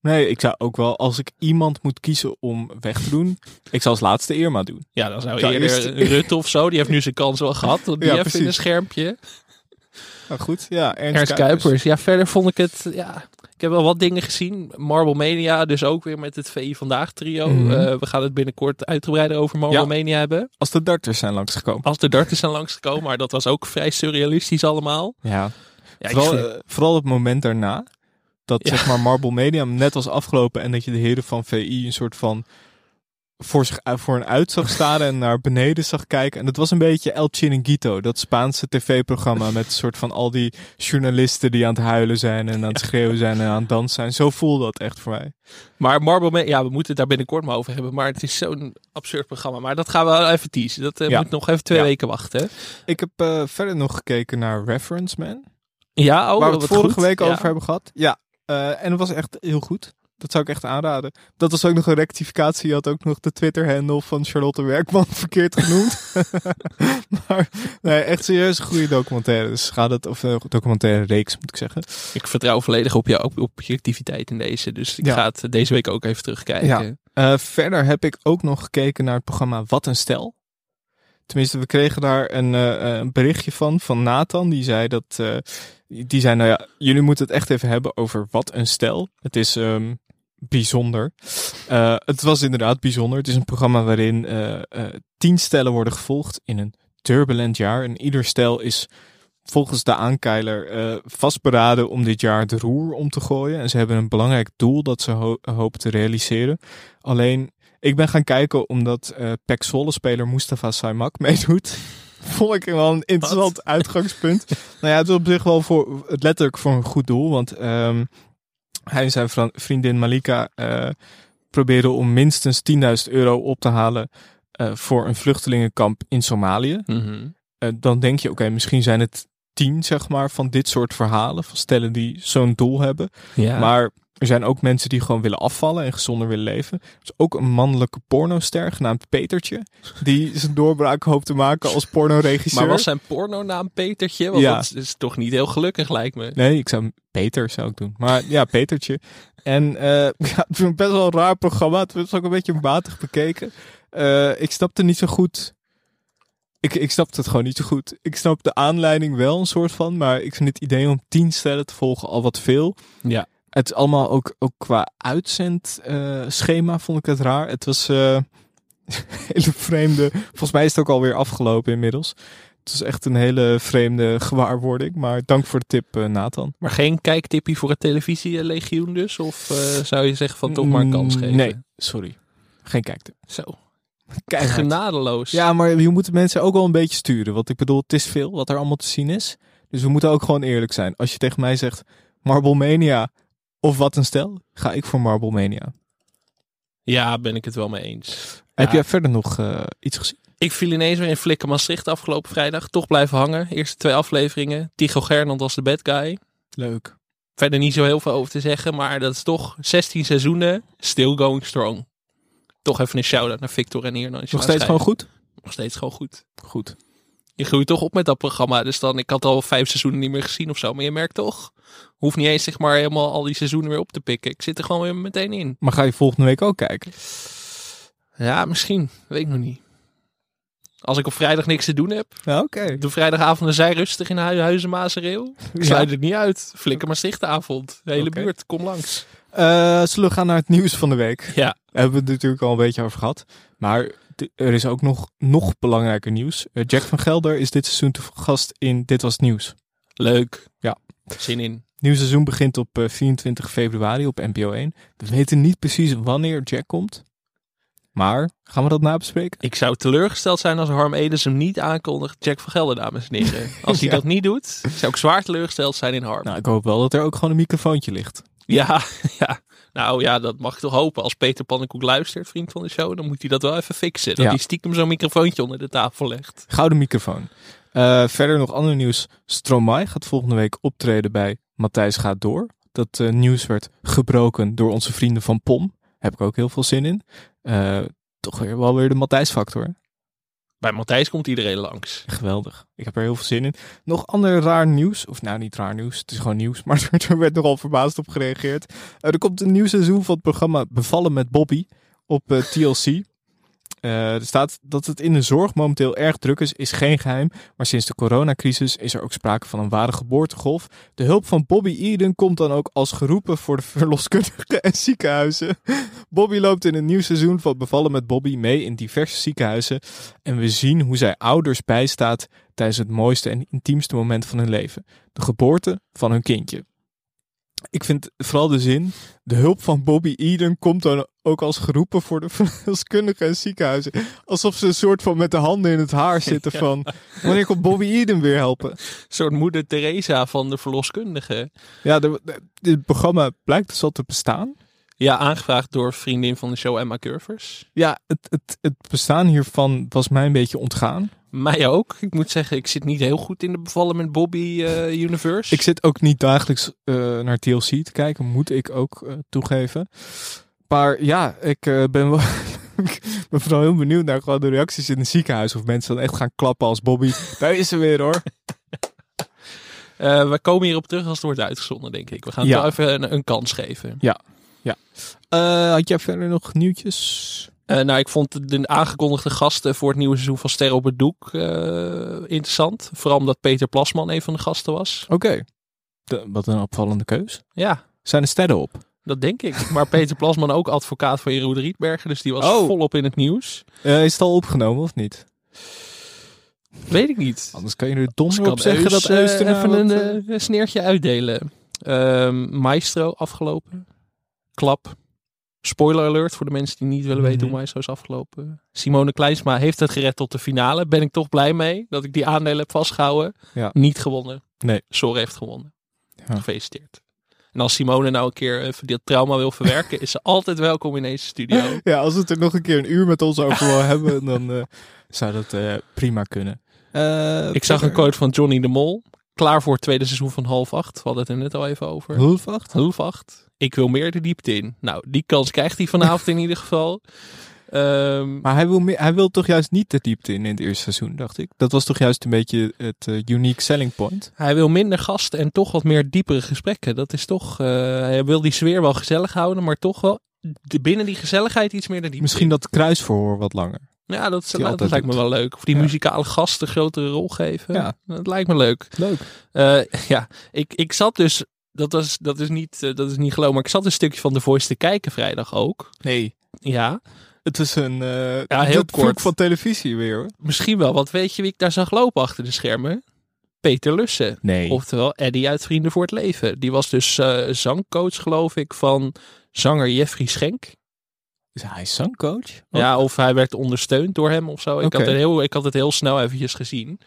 Nee, ik zou ook wel, als ik iemand moet kiezen om weg te doen, ik zou als laatste Irma doen. Ja, dan zou Ik zou eerder eerst- Rutte of zo. Die heeft nu zijn kans wel gehad. want Die Ja, heeft in een schermpje. Nou goed, ja, Ernst, Ernst Kuipers. Ja, verder vond ik het... Ja, ik heb wel wat dingen gezien. Marble Mania, dus ook weer met het VI Vandaag trio. Mhm. Eh, we gaan het binnenkort uitgebreider over Marble Ja. Mania hebben. Als de darters zijn langsgekomen. Als de darters zijn langsgekomen. Maar dat was ook vrij surrealistisch allemaal. Ja, Ja, vooral, eh, vooral het moment daarna. Dat Ja. zeg maar Marble Media net was afgelopen en dat je de heren van VI een soort van voor, zich, uit- voor een uit zag staren en naar beneden zag kijken. En dat was een beetje El Chiringuito, dat Spaanse tv-programma met een soort van al die journalisten die aan het huilen zijn en aan het schreeuwen zijn en aan het dansen zijn. Zo voelde dat echt voor mij. Maar Marble ja, we moeten het daar binnenkort maar over hebben. Maar het is zo'n absurd programma. Maar dat gaan we wel even teasen. Dat eh, Ja. moet nog even twee Ja. weken wachten. Ik heb eh, verder nog gekeken naar Reference Man. Ja, oh, waar we het vorige goed. week Ja. over hebben gehad. Ja, eh, en het was echt heel goed. Dat zou ik echt aanraden. Dat was ook nog een rectificatie. Je had ook nog de Twitter-handle van Charlotte Werkman verkeerd genoemd. maar nee, echt serieus een goede documentaire. Dus ga dat, of eh, documentaire reeks moet ik zeggen. Ik vertrouw volledig op jouw objectiviteit in deze. Dus ik Ja. ga het deze week ook even terugkijken. Ja. Eh, verder heb ik ook nog gekeken naar het programma Wat een Stel. Tenminste, we kregen daar een, eh, een berichtje van, van Nathan. Die zei dat, eh, die zei nou ja, jullie moeten het echt even hebben over Wat een Stel. Het is ehm, bijzonder. Eh, het was inderdaad bijzonder. Het is een programma waarin eh, eh, tien stellen worden gevolgd in een turbulent jaar. En ieder stel is volgens de aankeiler vastberaden om dit jaar de roer om te gooien. En ze hebben een belangrijk doel dat ze ho- hopen te realiseren. Alleen, ik ben gaan kijken omdat eh Pek Zwolle-speler Mustafa Saimak meedoet. Vond ik wel een interessant uitgangspunt. nou ja, het is op zich wel voor, het letterlijk voor een goed doel. Want ehm, hij en zijn vriendin Malika eh probeerden om minstens 10.000 euro op te halen eh, voor een vluchtelingenkamp in Somalië. Mhm. Eh, dan denk je, oké, misschien zijn het tien, zeg maar, van dit soort verhalen. Van stellen die zo'n doel hebben. Ja. Maar er zijn ook mensen die gewoon willen afvallen en gezonder willen leven. Er is ook een mannelijke pornoster genaamd Petertje. Die zijn doorbraak hoopt te maken als pornoregisseur. Maar was zijn pornonaam Petertje? Want Ja. dat is toch niet heel gelukkig, lijkt me. Nee, ik zou Peter zou ik doen. Maar ja, Petertje. En eh ja, het is een best wel een raar programma. Het is ook een beetje matig bekeken. Eh, ik snapte niet zo goed. Ik, ik snapte het gewoon niet zo goed. Ik snap de aanleiding wel een soort van. Maar ik vind het idee om tien stellen te volgen al wat veel. Ja. Het is allemaal ook, ook qua uitzendschema schema vond ik het raar. Het was eh hele vreemde. Volgens mij is het ook alweer afgelopen inmiddels. Het is echt een hele vreemde gewaarwording. Maar dank voor de tip, eh, Nathan. Maar geen kijktippie voor het televisielegioen dus? Of eh, zou je zeggen van toch maar een kans Mm, geven? Nee, sorry. Geen kijktip. Zo. Keihard. Genadeloos. Ja, maar je moet de mensen ook wel een beetje sturen. Want ik bedoel, het is veel wat er allemaal te zien is. Dus we moeten ook gewoon eerlijk zijn. Als je tegen mij zegt Marble Mania of wat een stel, ga ik voor Marble Mania. Ja, ben ik het wel mee eens. Heb Ja. jij verder nog eh, iets gezien? Ik viel ineens weer in Flikken Maastricht afgelopen vrijdag. Toch blijven hangen. Eerste twee afleveringen. Tycho Gernand als de bad guy. Leuk. Verder niet zo heel veel over te zeggen. Maar dat is toch 16 seizoenen. Still going strong. Toch even een shout-out naar Victor en Ierno. Nog steeds gewoon goed? Nog steeds gewoon goed. Goed. Je groeit toch op met dat programma. Dus dan, ik had al vijf seizoenen niet meer gezien of zo. Maar je merkt toch, hoeft niet eens zeg maar helemaal al die seizoenen weer op te pikken. Ik zit er gewoon weer meteen in. Maar ga je volgende week ook kijken? Ja, misschien. Weet ik nog niet. Als ik op vrijdag niks te doen heb. Ja, oké. De vrijdagavond zij rustig in Hu- Huizen Maasreel. Ik Ja. sluit het niet uit. Flikker Maastrichtavond. De hele buurt, kom langs. Eh, zullen we gaan naar het nieuws van de week? Ja. Daar hebben we het natuurlijk al een beetje over gehad. Maar er is ook nog, nog belangrijker nieuws. Eh, Jack van Gelder is dit seizoen te gast in Dit Was Het Nieuws. Leuk. Ja. Zin in. Nieuw seizoen begint op eh, 24 februari op NPO 1. We weten niet precies wanneer Jack komt. Maar gaan we dat nabespreken? Ik zou teleurgesteld zijn als Harm Edens hem niet aankondigt. Jack van Gelder, dames en heren. Als hij Ja. dat niet doet, zou ik zwaar teleurgesteld zijn in Harm. Nou, ik hoop wel dat er ook gewoon een microfoontje ligt. Ja, ja. Nou ja, dat mag ik toch hopen. Als Peter Pannenkoek luistert, vriend van de show, dan moet hij dat wel even fixen. Dat Ja. hij stiekem zo'n microfoontje onder de tafel legt. Gouden microfoon. Eh, verder nog ander nieuws. Stromae gaat volgende week optreden bij Matthijs gaat door. Dat eh, nieuws werd gebroken door onze vrienden van POM. Heb ik ook heel veel zin in. Eh, toch weer wel weer de Matthijs factor. Bij Matthijs komt iedereen langs. Geweldig. Ik heb er heel veel zin in. Nog ander raar nieuws. Of nou, niet raar nieuws. Het is gewoon nieuws. Maar er werd nogal verbaasd op gereageerd. Eh, er komt een nieuw seizoen van het programma Bevallen met Bobby op eh, TLC. Eh, er staat dat het in de zorg momenteel erg druk is, is geen geheim. Maar sinds de coronacrisis is er ook sprake van een ware geboortegolf. De hulp van Bobby Eden komt dan ook als geroepen voor de verloskundigen en ziekenhuizen. Bobby loopt in een nieuw seizoen van Bevallen met Bobby mee in diverse ziekenhuizen. En we zien hoe zij ouders bijstaat tijdens het mooiste en intiemste moment van hun leven. De geboorte van hun kindje. Ik vind vooral de zin, de hulp van Bobby Eden komt dan ook als geroepen voor de verloskundigen en ziekenhuizen. Alsof ze een soort van met de handen in het haar zitten Ja. van, wanneer komt Bobby Eden weer helpen? Een soort moeder Teresa van de verloskundige. Ja, de, de- dit programma blijkt dus al te bestaan. Ja, aangevraagd door vriendin van de show Emma Curvers. Ja, het, het, het bestaan hiervan was mij een beetje ontgaan. Mij ook. Ik moet zeggen, ik zit niet heel goed in de bevallen met Bobby eh, universe. Ik zit ook niet dagelijks eh, naar TLC te kijken, moet ik ook eh, toegeven. Maar ja, ik ben wel. ik ben vooral heel benieuwd naar gewoon de reacties in het ziekenhuis. Of mensen dan echt gaan klappen als Bobby. Daar is ze weer hoor. We komen hierop terug als het wordt uitgezonden, denk ik. We gaan Ja. het wel even een, een kans geven. Ja, ja. Had jij verder nog nieuwtjes? Eh, nou, ik vond de aangekondigde gasten voor het nieuwe seizoen van Sterren op het Doek eh, interessant. Vooral omdat Peter Plasman een van de gasten was. Oké. De- Wat een opvallende keus. Ja, Zijn er sterren op? dat denk ik. Maar Peter Plasman ook advocaat van Jeroen Rietbergen. Dus die was Oh. volop in het nieuws. Eh, is het al opgenomen of niet? Weet ik niet. Anders kan je er donder op zeggen Eus, dat Eus erna even een een sneertje uitdelen. Ehm, Maestro afgelopen. Klap. Spoiler alert voor de mensen die niet willen weten Mhm. hoe Maestro is afgelopen. Simone Kleinsma heeft het gered tot de finale. Ben ik toch blij mee dat ik die aandelen heb vastgehouden. Ja. Niet gewonnen. Nee. Sor heeft gewonnen. Ja. Gefeliciteerd. En als Simone nou een keer dat trauma wil verwerken, is ze altijd welkom in deze studio. Ja, als het er nog een keer een uur met ons over wil hebben, dan eh, zou dat eh, prima kunnen. Eh, Ik zag een quote van Johnny de Mol. Klaar voor het tweede seizoen van half acht. We hadden het er net al even over. Half acht? Half acht. Ik wil meer de diepte in. Nou, die kans krijgt hij vanavond in ieder geval. Ehm, Maar hij wil, meer, hij wil toch juist niet de diepte in in het eerste seizoen, dacht ik. Dat was toch juist een beetje het eh, unique selling point. hij wil minder gasten en toch wat meer diepere gesprekken. Dat is toch. eh, hij wil die sfeer wel gezellig houden, maar toch wel de, binnen die gezelligheid iets meer de diepte. Misschien dat kruisverhoor wat langer. Ja, dat, lijkt me wel leuk. Of die Ja. muzikale gasten grotere rol geven. Ja. Dat lijkt me leuk. Leuk. Eh, ja, ik, ik zat dus. Dat, was, dat, is niet, eh, dat is niet geloof, maar ik zat een stukje van The Voice te kijken vrijdag ook. Nee. Ja, Het is een eh Ja, heel kort. van televisie weer hoor. misschien wel. Want weet je wie ik daar zag lopen achter de schermen? Peter Lussen. Nee. Oftewel Eddie uit Vrienden voor het Leven. Die was dus zangcoach, geloof ik, van zanger Jeffrey Schenk. Is hij zangcoach? Ja, of hij werd ondersteund door hem of zo. Ik, had het heel, ik had het heel snel eventjes gezien.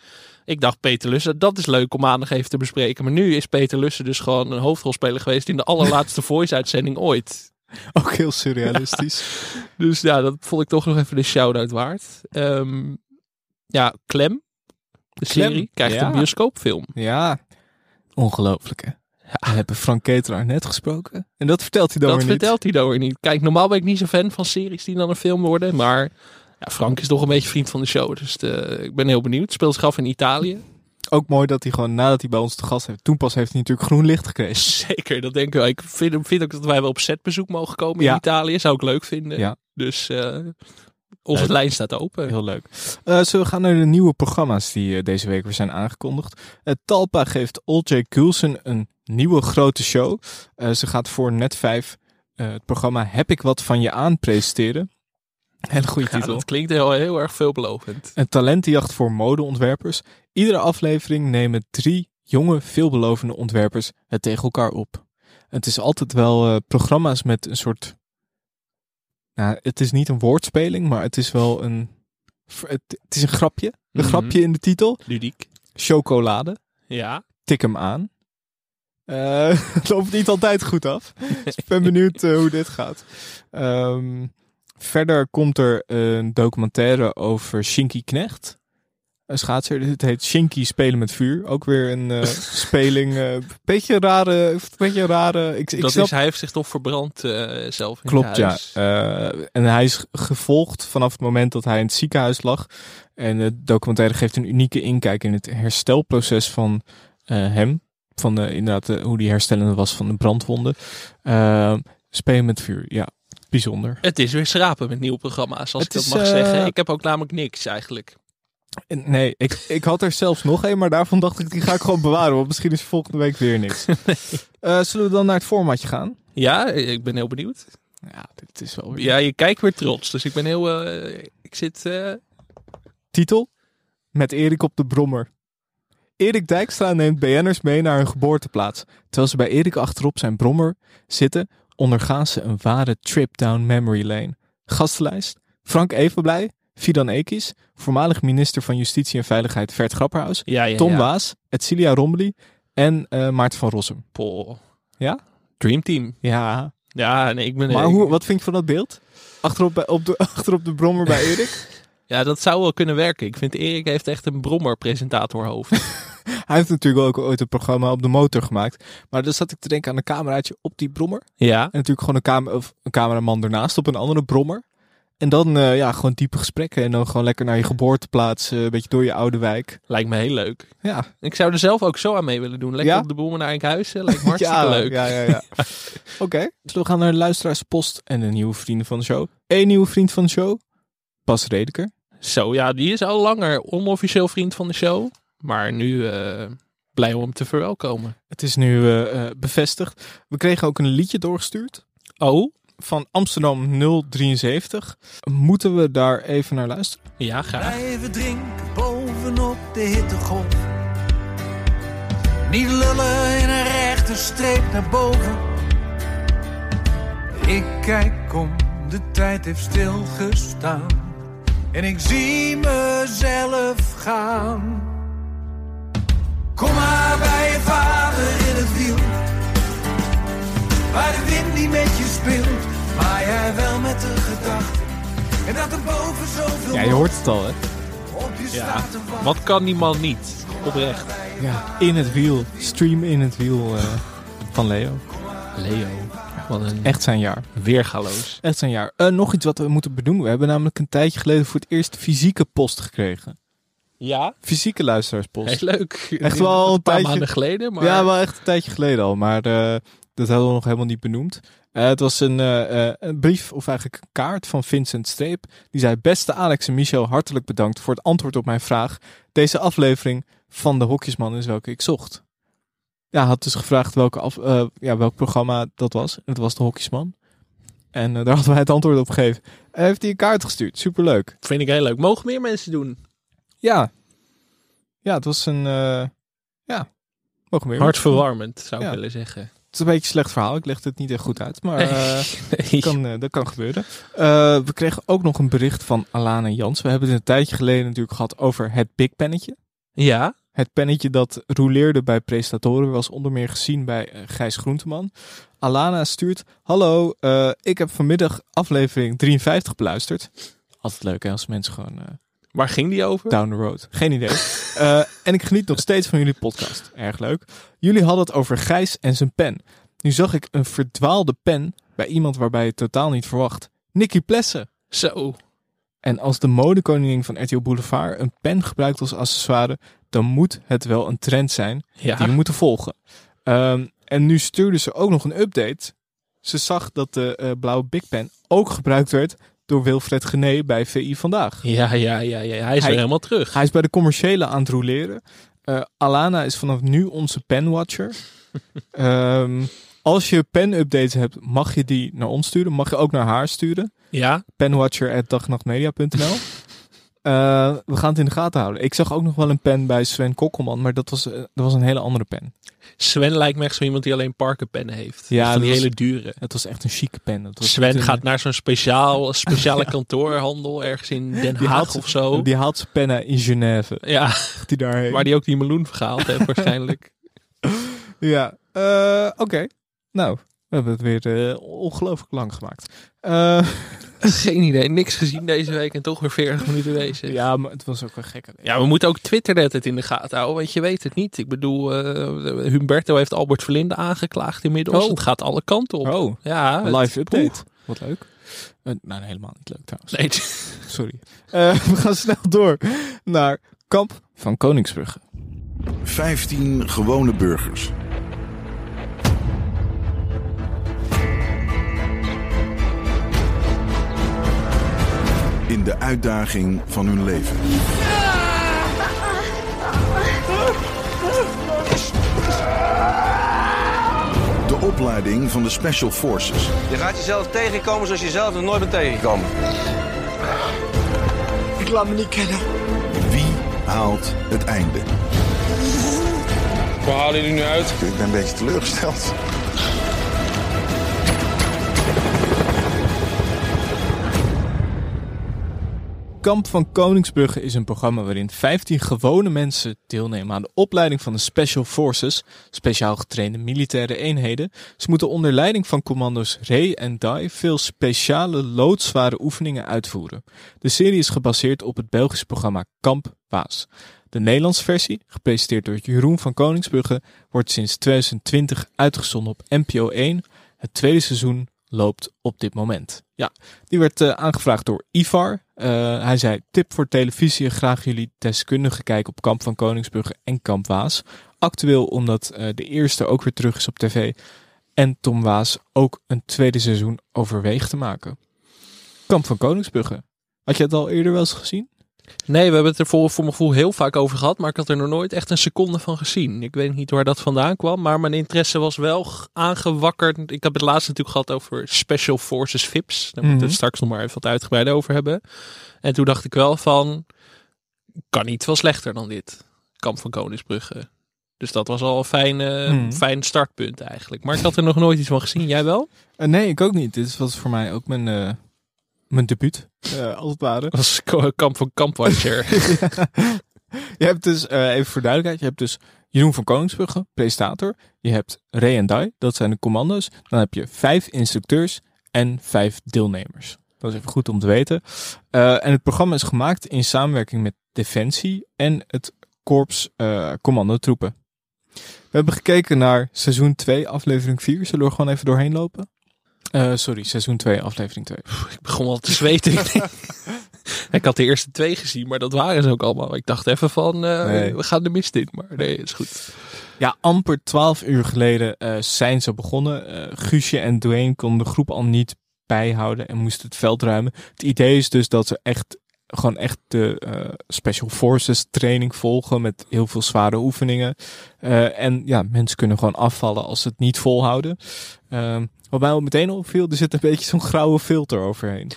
Ik dacht, Peter Lussen, dat is leuk om maandag even te bespreken. Maar nu is Peter Lussen dus gewoon een hoofdrolspeler geweest in de allerlaatste voice-uitzending ooit. Ook heel surrealistisch. Dus ja, dat vond ik toch nog even de shout-out waard. Ehm, ja, Clem, de Clem, serie, krijgt ja. een bioscoopfilm. ja, ongelooflijk hè. We hebben Frank Ketelaar net gesproken. En dat vertelt hij dan dat weer niet. vertelt hij dan weer niet. Kijk, normaal ben ik niet zo fan van series die dan een film worden. Maar ja, Frank is toch een beetje vriend van de show. Dus de- ik ben heel benieuwd. Speelt zich af in Italië. Ook mooi dat hij gewoon nadat hij bij ons te gast heeft, toen pas heeft hij natuurlijk groen licht gekregen. Zeker, dat denk ik wel. Ik vind, vind ook dat wij wel op setbezoek mogen komen Ja. in Italië. Zou ik leuk vinden. Ja. Dus eh, onze Leuk. lijn staat open. Heel leuk. Eh, zullen we gaan naar de nieuwe programma's die eh, deze week weer zijn aangekondigd. Eh, Talpa geeft Olcay Coulson een nieuwe grote show. Eh, ze gaat voor Net 5 eh, het programma Heb ik wat van je aan presenteren. Hele goede Ja, titel. dat klinkt heel, heel erg veelbelovend. Een talentenjacht voor modeontwerpers. Iedere aflevering nemen drie jonge, veelbelovende ontwerpers het tegen elkaar op. Het is altijd wel eh, programma's met een soort. Nou, het is niet een woordspeling, maar het is wel een. Het, het is een grapje. Een Mhm. grapje in de titel. Ludiek. Chocolade. Ja. Tik hem aan. Eh, het loopt niet altijd goed af. Dus ik ben benieuwd eh, hoe dit gaat. Ehm, verder komt er een documentaire over Shinky Knecht. Een schaatser. Het heet Shinky Spelen met Vuur. Ook weer een eh, speling. eh beetje een rare. Beetje rare. Ik, ik dat snap, is, hij heeft zich toch verbrand zelf in Klopt, ja. en hij is gevolgd vanaf het moment dat hij in het ziekenhuis lag. En de documentaire geeft een unieke inkijk in het herstelproces van hem. Van de, inderdaad, eh, hoe die herstellende was van de brandwonden. Eh, spelen met vuur, ja. Bijzonder. Het is weer schrapen met nieuwe programma's, als Het ik dat is, mag eh, zeggen. Ik heb ook namelijk niks eigenlijk. En Nee, ik, ik had er zelfs nog een, maar daarvan dacht ik, die ga ik gewoon bewaren. Want misschien is volgende week weer niks. Eh, zullen we dan naar het formatje gaan? Ja, ik ben heel benieuwd. Ja, dit is wel weer... Ja, je kijkt weer trots. Dus ik ben heel... eh, ik zit... eh, Titel? Met Erik op de brommer. Erik Dijkstra neemt BN'ers mee naar hun geboorteplaats. Terwijl ze bij Erik achterop zijn brommer zitten, ondergaan ze een ware trip down memory lane. Gastenlijst: Frank Evenblij, Fidan Ekis, voormalig minister van Justitie en Veiligheid Vert Grapperhaus, ja, ja, Tom ja. Waas, Etcilia Rombly en eh, Maarten van Rossum. Poh. Ja? Dream Team. Ja. Ja, nee, ik ben... Maar hoe, wat vind je van dat beeld? Achterop, bij- op de, achterop de brommer bij Erik? Ja, dat zou wel kunnen werken. Ik vind Erik heeft echt een brommer-presentatorhoofd. Hij heeft natuurlijk ook ooit een programma op de motor gemaakt. Maar dan zat ik te denken aan een cameraatje op die brommer. ja. En natuurlijk gewoon een, cam of een cameraman ernaast op een andere brommer. En dan eh, ja, gewoon diepe gesprekken. En dan gewoon lekker naar je geboorteplaats. eh, een beetje door je oude wijk. Lijkt me heel leuk. Ja, Ik zou er zelf ook zo aan mee willen doen. Lekker Ja? op de brommer naar Enkhuizen. Lijkt me hartstikke ja, leuk. Ja, ja, ja. Oké. Dus we gaan naar de luisteraarspost en de nieuwe vrienden van de show. Eén nieuwe vriend van de show. Bas Redeker. Zo, ja, die is al langer onofficieel vriend van de show. Maar nu eh, blij om hem te verwelkomen. Het is nu eh, eh, bevestigd. We kregen ook een liedje doorgestuurd. Oh, Van Amsterdam 073. Moeten we daar even naar luisteren? ja, graag. Blijven drinken boven bovenop de hittegolf. Niet lullen in een rechte streep naar boven. Ik kijk om, de tijd heeft stilgestaan. En ik zie mezelf gaan. Kom maar bij je vader in het wiel. Waar de wind niet met je speelt, maar jij wel met de gedachte. En dat er boven zoveel Ja, je hoort het al, hè? op je Ja, wat kan die man niet? Oprecht. Ja, in het wiel. Stream in het wiel eh, van Leo. Leo. Wat een Echt zijn jaar. weergaloos. Echt zijn jaar. Eh, nog iets wat we moeten benoemen. We hebben namelijk een tijdje geleden voor het eerst fysieke post gekregen. Ja, Fysieke luisteraarspost. heel leuk. Echt wel een een paar tijdje- maanden geleden. Maar Ja, wel echt een tijdje geleden al. Maar eh, dat hadden we nog helemaal niet benoemd. Eh, het was een, een brief, of eigenlijk een kaart van Vincent Streep. Die zei, beste Alex en Michel, hartelijk bedankt voor het antwoord op mijn vraag. Deze aflevering van de Hokjesman is welke ik zocht. Ja, had dus gevraagd welke af, eh, ja, welk programma dat was. En het was de Hokjesman. En eh, daar hadden wij het antwoord op gegeven. En heeft hij een kaart gestuurd. Superleuk. vind ik heel leuk. Mogen meer mensen doen? Ja. Ja, het was een... eh, ja, mogen meer. Hartverwarmend, zou ik Ja. willen zeggen. Het is een beetje een slecht verhaal. Ik legde het niet echt goed uit. Maar Nee. dat, kan, dat kan gebeuren. We kregen ook nog een bericht van Alana Jans. We hebben het een tijdje geleden natuurlijk gehad over het Big Pennetje. Ja, Het pennetje dat roleerde bij presentatoren was onder meer gezien bij eh, Gijs Groenteman. Alana stuurt: Hallo, eh, ik heb vanmiddag aflevering 53 beluisterd. Altijd leuk hè, als mensen gewoon eh, waar ging die over? down the road. Geen idee. En ik geniet nog steeds van jullie podcast. Erg leuk. Jullie hadden het over Gijs en zijn pen. Nu zag ik een verdwaalde pen bij iemand waarbij je het totaal niet verwacht. Nicky Plessen. Zo. En als de modekoningin van RTL Boulevard een pen gebruikt als accessoire, dan moet het wel een trend zijn Ja. die we moeten volgen. Ehm, en nu stuurde ze ook nog een update. Ze zag dat de eh, blauwe Big Pen ook gebruikt werd door Wilfred Gené bij VI Vandaag. Ja, ja, ja, ja. Hij is Hij- weer helemaal terug. Hij is bij de commerciële aan het roleren. Eh, Alana is vanaf nu onze penwatcher. Ehm, als je pen-updates hebt, mag je die naar ons sturen. Mag je ook naar haar sturen. Ja, Penwatcher.dagnachtmedia.nl Eh, We gaan het in de gaten houden. Ik zag ook nog wel een pen bij Sven Kokkelman, maar dat was, eh, dat was een hele andere pen. Sven lijkt me echt zo iemand die alleen parkerpennen heeft. Ja, Ja, van die was- hele dure. Het was echt een chique pen. Was Sven een- gaat naar zo'n speciaal, speciale kantoorhandel ergens in Den die Haag of zo. Die haalt zijn pennen in Genève. Ja, Die daarheen. waar die ook die meloen gehaald heeft waarschijnlijk. Ja, eh, oké. Nou, we hebben het weer ongelooflijk lang gemaakt. Eh, Geen idee, niks gezien deze week en toch weer 40 minuten bezig. ja, maar het was ook wel gek. Ja, we moeten ook Twitter net het in de gaten houden, want je weet het niet. Ik bedoel, eh, Humberto heeft Albert Verlinde aangeklaagd inmiddels. Oh. Het gaat alle kanten op. Oh, Ja, het- live update. Wat leuk. Eh, nou, helemaal niet leuk trouwens. Nee, Sorry. Eh, we gaan snel door naar Kamp van Koningsbrugge. 15 gewone burgers. In de uitdaging van hun leven. De opleiding van de Special Forces. Je gaat jezelf tegenkomen zoals je jezelf nog nooit bent tegengekomen. Ik laat me niet kennen. Wie haalt het einde? Waar halen jullie nu uit? Ik ben een beetje teleurgesteld. Kamp van Koningsbrugge is een programma waarin 15 gewone mensen deelnemen aan de opleiding van de Special Forces, speciaal getrainde militaire eenheden. Ze moeten onder leiding van commando's Ray en Dai veel speciale loodzware oefeningen uitvoeren. De serie is gebaseerd op het Belgische programma Kamp Waas. De Nederlandse versie, gepresenteerd door Jeroen van Koningsbrugge, wordt sinds 2020 uitgezonden op NPO 1. Het tweede seizoen loopt op dit moment. Ja, die werd eh, aangevraagd door Ivar. Eh, hij zei: Tip voor televisie, graag jullie deskundige kijken op Kamp van Koningsbrugge en Kamp Waas. Actueel omdat eh, de eerste ook weer terug is op tv. En Tom Waas ook een tweede seizoen overweegt te maken. Kamp van Koningsbrugge. Had je het al eerder wel eens gezien? Nee, we hebben het er voor, voor mijn gevoel heel vaak over gehad, maar ik had er nog nooit echt een seconde van gezien. Ik weet niet waar dat vandaan kwam, maar mijn interesse was wel aangewakkerd. Ik heb het laatst natuurlijk gehad over Special Forces VIPs. Daar moeten we Mhm. het straks nog maar even wat uitgebreider over hebben. En toen dacht ik wel van, kan niet veel slechter dan dit. Kamp van Koningsbrugge. Dus dat was al een fijn, Hmm. fijn startpunt eigenlijk. Maar ik had er nog nooit iets van gezien. Jij wel? Eh, nee, ik ook niet. Dit was voor mij ook mijn, eh, mijn debuut, eh, als het ware. was ko- Kamp van Kampwatcher. Je hebt dus, eh, even voor duidelijkheid, je hebt dus Jeroen van Koningsbrugge, presentator. Je hebt Ray en Dai, dat zijn de commando's. Dan heb je vijf instructeurs en vijf deelnemers. Dat is even goed om te weten. Eh, en het programma is gemaakt in samenwerking met Defensie en het Korps eh Commandotroepen. We hebben gekeken naar seizoen 2, aflevering 4. Zullen we er gewoon even doorheen lopen? Eh, sorry, seizoen 2, aflevering 2. ik begon al te zweten. ik had de eerste twee gezien, maar dat waren ze ook allemaal. Ik dacht even van, eh, Nee. we gaan de mist in. Maar nee, is goed. Ja, amper twaalf uur geleden eh, zijn ze begonnen. Guusje en Dwayne konden de groep al niet bijhouden en moesten het veld ruimen. Het idee is dus dat ze echt gewoon echt de Special Forces training volgen met heel veel zware oefeningen. En ja, mensen kunnen gewoon afvallen als ze het niet volhouden. Ehm, wat mij al meteen opviel, er zit een beetje zo'n grauwe filter overheen.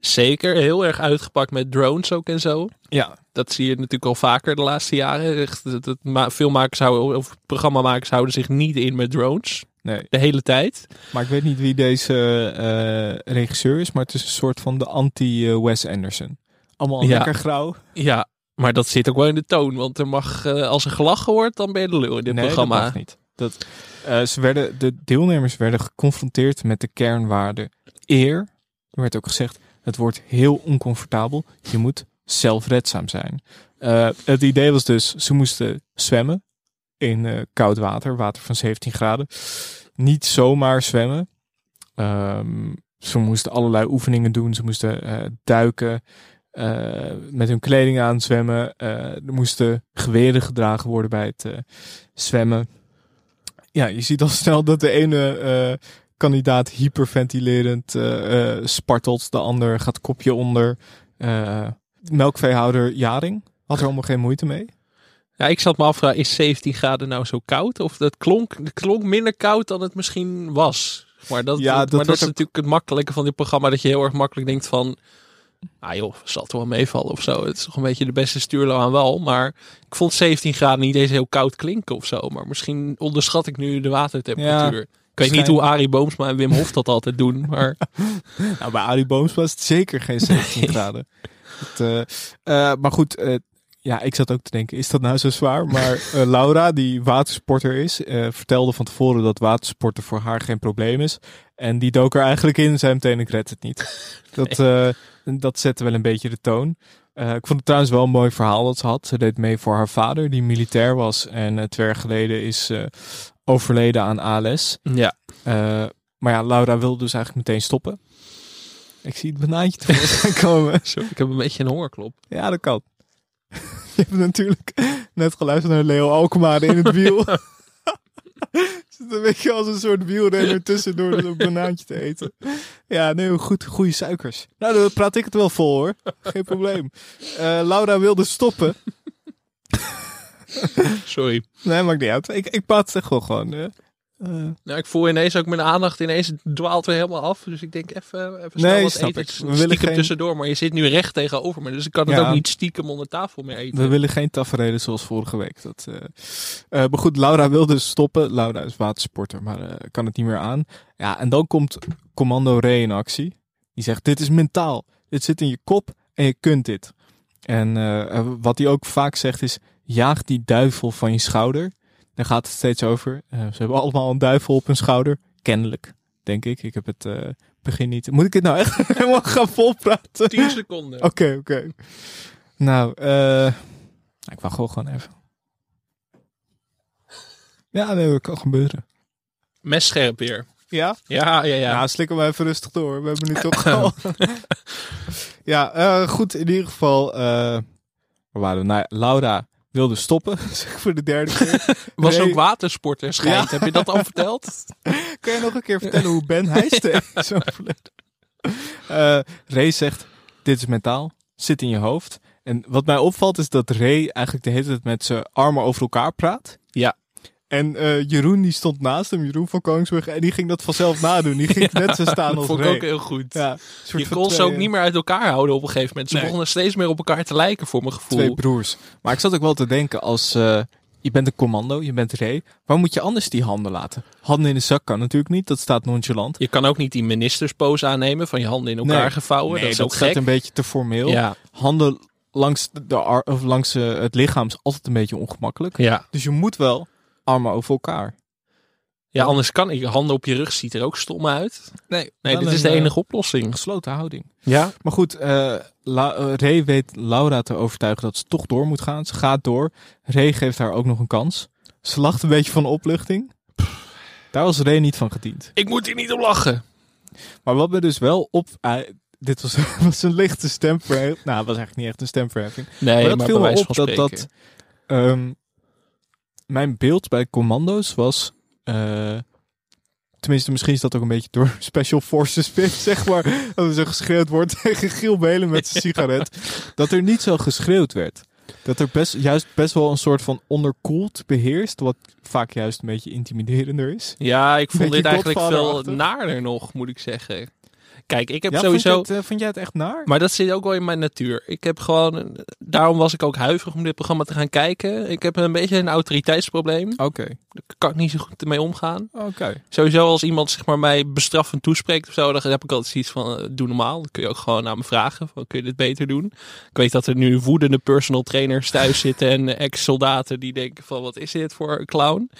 Zeker, heel erg uitgepakt met drones ook en zo. Ja. Dat zie je natuurlijk al vaker de laatste jaren. Echt, dat, dat, ma- filmmakers houden, of programmamakers houden zich niet in met drones. Nee. De hele tijd. Maar ik weet niet wie deze eh, regisseur is, maar het is een soort van de anti-Wes Anderson. Allemaal Ja. lekker grauw. Ja, maar dat zit ook wel in de toon. Want er mag, eh, als er gelachen wordt, dan ben je de lul in dit nee, programma. dat mag niet. Eh, ze werden, de deelnemers werden geconfronteerd met de kernwaarde eer. Er werd ook gezegd, het wordt heel oncomfortabel. Je moet zelfredzaam zijn. Eh, het idee was dus, ze moesten zwemmen in eh, koud water, water van 17 graden. Niet zomaar zwemmen. Ehm, ze moesten allerlei oefeningen doen. Ze moesten duiken, met hun kleding aan zwemmen. Er moesten geweren gedragen worden bij het zwemmen. Ja, je ziet al snel dat de ene eh, kandidaat hyperventilerend eh, eh, spartelt. De ander gaat kopje onder. Eh, melkveehouder Jaring had er allemaal geen moeite mee. Ja, ik zat me af, is 17 graden nou zo koud? Of dat klonk, het klonk minder koud dan het misschien was. Maar dat, Ja, maar dat dat, wordt is natuurlijk het makkelijke van dit programma. Dat je heel erg makkelijk denkt van... Ah joh, zal het wel meevallen of zo. Het is toch een beetje de beste stuurlo aan wal. Maar ik vond 17 graden niet eens heel koud klinken of zo. Maar misschien onderschat ik nu de watertemperatuur. Ja, ik weet niet hoe Arie Boomsma en Wim Hof dat altijd doen. Maar Nou, bij Arie Booms was het zeker geen 17 graden. Het, eh, eh, maar goed, eh, ja, ik zat ook te denken, is dat nou zo zwaar? Maar eh, Laura, die watersporter is, eh, vertelde van tevoren dat watersporten voor haar geen probleem is. En die dook er eigenlijk in en zei meteen, ik red het niet. Dat, eh, dat zette wel een beetje de toon. Ik vond het trouwens wel een mooi verhaal dat ze had. Ze deed mee voor haar vader, die militair was. En twee jaar geleden is overleden aan ALS. Ja. Maar ja, Laura wilde dus eigenlijk meteen stoppen. Ik zie het banaantje tevoorschijn komen. Ik heb een beetje een hongerklop. Ja, dat kan. Je hebt natuurlijk net geluisterd naar Leo Alkmaar in het wiel. Zit een beetje als een soort wielrenner tussendoor zo'n banaantje te eten. Ja, nee, goed, goede suikers. Nou, dan praat ik het wel vol hoor. Geen probleem. Eh, Laura wilde stoppen. Sorry. Nee, maakt niet uit. Ik, ik praat het echt wel gewoon. eh. Nou, ik voel ineens ook mijn aandacht ineens dwaalt weer helemaal af. Dus ik denk even, even snel Nee, wat eten. ik. We stiekem geen- tussendoor, maar je zit nu recht tegenover me. Dus ik kan het Ja. ook niet stiekem onder tafel meer eten. We willen geen tafereelen zoals vorige week. Dat, eh, eh, maar goed, Laura wil dus stoppen. Laura is watersporter, maar kan het niet meer aan. Ja, en dan komt Commando Ray in actie. Die zegt, dit is mentaal. Dit zit in je kop en je kunt dit. En wat hij ook vaak zegt is, jaag die duivel van je schouder. Daar gaat het steeds over. Eh, ze hebben allemaal een duivel op hun schouder. Kennelijk, denk ik. Ik heb het eh, begin niet... Moet ik het nou echt helemaal gaan volpraten? 10 seconden. Oké, oké. Nou, eh ik wacht gewoon even. Ja, nee, dat kan gebeuren. Mes scherp weer. Ja? Ja, ja, ja. Ja, slikken we even rustig door. We hebben nu toch al... ja, goed. In ieder geval... eh waar waren we? Nou, Laura wilde stoppen. zeg voor de derde keer. Was ook watersporter schijnt. Ja. Heb je dat al verteld? Kun je nog een keer vertellen hoe Ben is overleden? Eh Ray zegt, dit is mentaal, zit in je hoofd. En wat mij opvalt is dat Ray eigenlijk de hele tijd met zijn armen over elkaar praat. Ja. En eh, Jeroen die stond naast hem, Jeroen van Koningsbrug. En die ging dat vanzelf nadoen. Die ging net zo staan dat als vond ik ook heel goed. Ja, je kon ze ook niet meer uit elkaar houden op een gegeven moment. Ze Nee. begonnen steeds meer op elkaar te lijken voor mijn gevoel. Twee broers. Maar ik zat ook wel te denken als... eh, je bent een commando, je bent Ray. Waar moet je anders die handen laten? Handen in de zak kan natuurlijk niet, dat staat nonchalant. Je kan ook niet die ministerspose aannemen van je handen in elkaar Nee. gevouwen. Nee, dat is ook gek. een beetje te formeel. Ja. Handen langs, de of langs eh, het lichaam is altijd een beetje ongemakkelijk. Ja. Dus je moet wel armen over elkaar. Ja, anders kan ik. Handen op je rug ziet er ook stom uit. Nee, Nee, dit is de eh, enige oplossing. Gesloten houding. Ja. Maar goed, La- eh, Ray weet Laura te overtuigen dat ze toch door moet gaan. Ze gaat door. Ray geeft haar ook nog een kans. Ze lacht een beetje van opluchting. Daar was Ray niet van gediend. Ik moet hier niet om lachen. Maar wat me dus wel op... dit was, was een lichte stemverheffing. Nou, het was eigenlijk niet echt een stemverheffing. Nee, maar dat maar viel me op dat dat... spreken. Mijn beeld bij commando's was... eh, tenminste, misschien is dat ook een beetje door Special Forces zeg maar. Dat er zo geschreeuwd wordt tegen Giel Belen met zijn sigaret. Dat er niet zo geschreeuwd werd. Dat er best, juist best wel een soort van onderkoeld beheerst. Wat vaak juist een beetje intimiderender is. Ja, ik vond dit eigenlijk veel naarder nog, moet ik zeggen. Kijk, ik heb Ja, sowieso... Het, eh, vond jij het echt naar? Maar dat zit ook wel in mijn natuur. Ik heb gewoon... Daarom was ik ook huiverig om dit programma te gaan kijken. Ik heb een beetje een autoriteitsprobleem. Oké. Daar kan ik niet zo goed mee omgaan. Oké. Sowieso als iemand zeg maar, mij bestraffend toespreekt of zo, dan heb ik altijd zoiets van, eh, doe normaal. Dan kun je ook gewoon aan me vragen, van, kun je dit beter doen? Ik weet dat er nu woedende personal trainers thuis zitten en ex-soldaten die denken van, wat is dit voor een clown?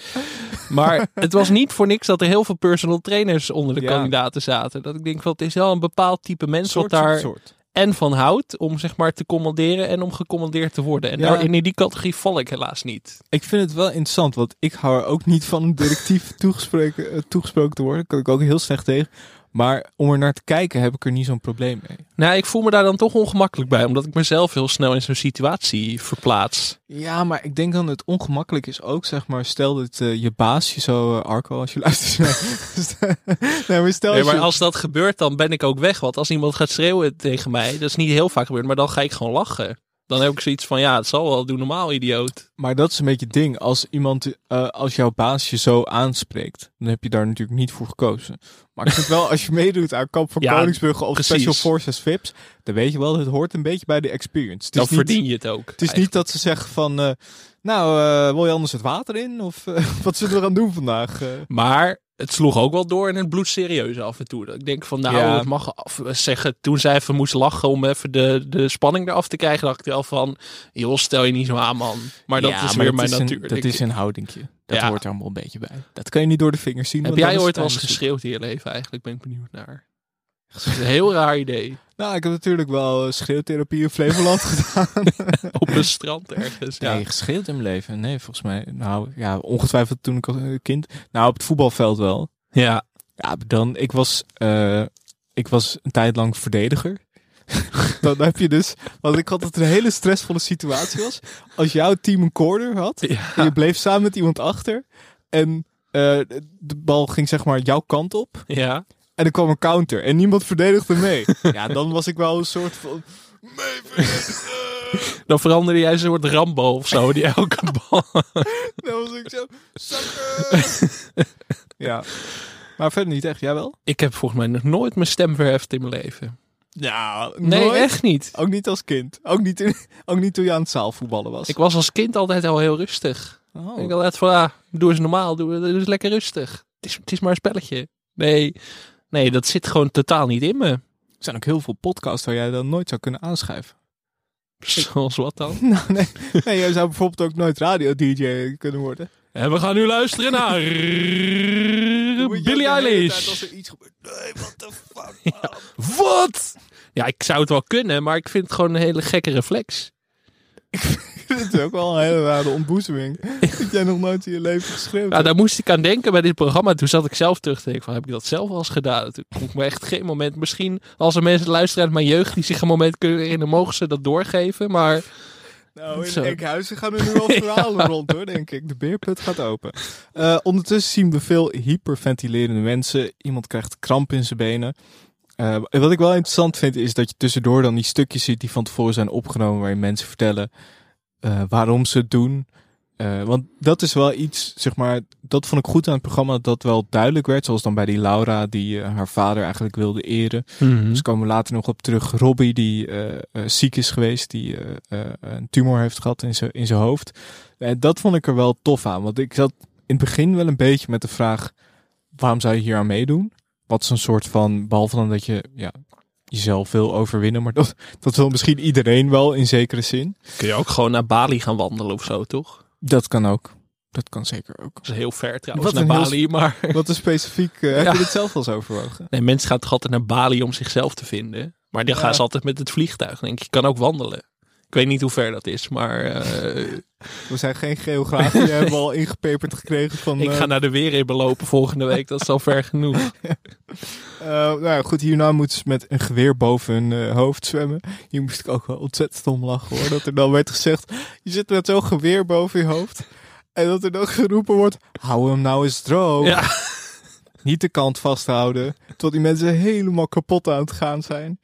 Maar het was niet voor niks dat er heel veel personal trainers onder de Ja. kandidaten zaten. Dat ik denk van, het is wel een bepaald type mens Soort, wat daar soort, en van houdt om zeg maar te commanderen en om gecommandeerd te worden. En Ja. daar, in die categorie val ik helaas niet. Ik vind het wel interessant, want ik hou er ook niet van een directief toegesproken, eh, toegesproken te worden. Kan ik ook heel slecht tegen. Maar om er naar te kijken heb ik er niet zo'n probleem mee. Nou, ik voel me daar dan toch ongemakkelijk bij, omdat ik mezelf heel snel in zo'n situatie verplaats. Ja, maar ik denk dan het ongemakkelijk is ook, zeg maar, stel dat eh, je baas je zo, eh, Arco, als je luistert. nee, maar stel Nee, als maar je- als dat gebeurt, dan ben ik ook weg. Want als iemand gaat schreeuwen tegen mij, dat is niet heel vaak gebeurd, maar dan ga ik gewoon lachen. Dan heb ik zoiets van, ja, het zal wel, doe normaal, idioot. Maar dat is een beetje het ding. Als iemand, eh, als jouw baas je zo aanspreekt, dan heb je daar natuurlijk niet voor gekozen. Maar ik vind wel, als je meedoet aan Kamp van Ja, Koningsbrugge of precies. Special Forces VIPs, dan weet je wel, het hoort een beetje bij de experience. Het Dan is niet- verdien je het ook. Het is niet dat ze zeggen van, eh, nou, eh, wil je anders het water in? Of eh, wat zullen we gaan doen vandaag? Maar het sloeg ook wel door in het bloedserieuze af en toe. Ik denk van, nou, Ja. mag af, zeggen. Toen zij even moest lachen om even de, de spanning eraf te krijgen, dacht ik wel van, joh, stel je niet zo aan, man. Maar dat ja, is maar weer dat mijn is natuur. Een, dat is een houdingje. Dat Ja. hoort er allemaal een beetje bij. Dat kan je niet door de vingers zien. Heb jij ooit wel eens geschreeuwd in je leven eigenlijk? Ben ik benieuwd naar. Dat is een heel raar idee. Nou, ik heb natuurlijk wel eh, schreeuwtherapie in Flevoland gedaan. Op een strand ergens. Ja. Nee, geschreeuwd in mijn leven. Nee, volgens mij. Nou, ja, ongetwijfeld toen ik als kind. Nou, op het voetbalveld wel. Ja. Ja, dan, ik was, eh, ik was een tijd lang verdediger. dan heb je dus, want ik had dat het een hele stressvolle situatie was. Als jouw team een corner had, en je bleef samen met iemand achter. En eh, de bal ging zeg maar jouw kant op. Ja. En er kwam een counter en niemand verdedigde mee. ja, dan was ik wel een soort van... Dan veranderde jij een soort Rambo of zo, die elke bal... Dan was ik zo... Zakken! ja. Maar verder niet echt. Jij wel? Ik heb volgens mij nog nooit mijn stem verheft in mijn leven. Nou, Nee, nooit. echt niet. Ook niet als kind. Ook niet, in- ook niet toen je aan het zaalvoetballen was. Ik was als kind altijd al heel rustig. Oh. Ik altijd van, ah, doe eens normaal, doe, doe eens lekker rustig. Het is, het is maar een spelletje. Nee, nee, dat zit gewoon totaal niet in me. Er zijn ook heel veel podcasts waar jij dan nooit zou kunnen aanschuiven. Zoals wat dan? Nou, nee. nee, jij zou bijvoorbeeld ook nooit radio-dj kunnen worden. En we gaan nu luisteren naar Billie Eilish. Als er iets gebeurt. Nee, what the fuck. Ja. Wat? Ja, ik zou het wel kunnen, maar ik vind het gewoon een hele gekke reflex. Dat is ook wel een hele rare ontboezeming. dat jij nog nooit in je leven geschreven Nou, daar moest ik aan denken bij dit programma. Toen zat ik zelf terug te denken van, heb ik dat zelf al eens gedaan? Toen kon ik me echt geen moment... Misschien als er mensen luisteren uit mijn jeugd die zich een moment kunnen herinneren, mogen ze dat doorgeven. Maar Nou, in Zo. Enkhuizen gaan er nu wel verhalen rond hoor, denk ik. De beerput gaat open. Eh, ondertussen zien we veel hyperventilerende mensen. Iemand krijgt kramp in zijn benen. Eh, wat ik wel interessant vind, is dat je tussendoor dan die stukjes ziet die van tevoren zijn opgenomen, waarin mensen vertellen eh, waarom ze het doen. Eh, want dat is wel iets, zeg maar, dat vond ik goed aan het programma, dat dat wel duidelijk werd. Zoals dan bij die Laura, die eh, haar vader eigenlijk wilde eren. Mhm. Dus komen we later nog op terug. Robbie, die eh, ziek is geweest, die eh, eh, een tumor heeft gehad in zijn in zijn hoofd. En dat vond ik er wel tof aan. Want ik zat in het begin wel een beetje met de vraag, waarom zou je hier aan meedoen? Wat is een soort van, behalve dan dat je ja, jezelf wil overwinnen, maar dat, dat wil misschien iedereen wel in zekere zin. Kun je ook gewoon naar Bali gaan wandelen of zo, toch? Dat kan ook. Dat kan zeker ook. Dat is heel ver trouwens Wat naar Bali, maar... Wat een specifiek, eh, heb je dit zelf wel eens overwogen? Nee, mensen gaan toch altijd naar Bali om zichzelf te vinden. Maar dan Ja. gaan ze altijd met het vliegtuig. Denk ik, je kan ook wandelen. Ik weet niet hoe ver dat is, maar eh, We zijn geen geografen, die hebben we al ingepeperd gekregen van... ik eh, ga naar de weerribben lopen volgende week. Dat is al ver genoeg. Eh, nou ja, goed, hierna moeten ze met een geweer boven hun eh, hoofd zwemmen. Hier moest ik ook wel ontzettend om lachen hoor. Dat er dan werd gezegd, je zit met zo'n geweer boven je hoofd. En dat er dan geroepen wordt, hou hem nou eens droog. Ja. Niet de kant vasthouden. Tot die mensen helemaal kapot aan het gaan zijn.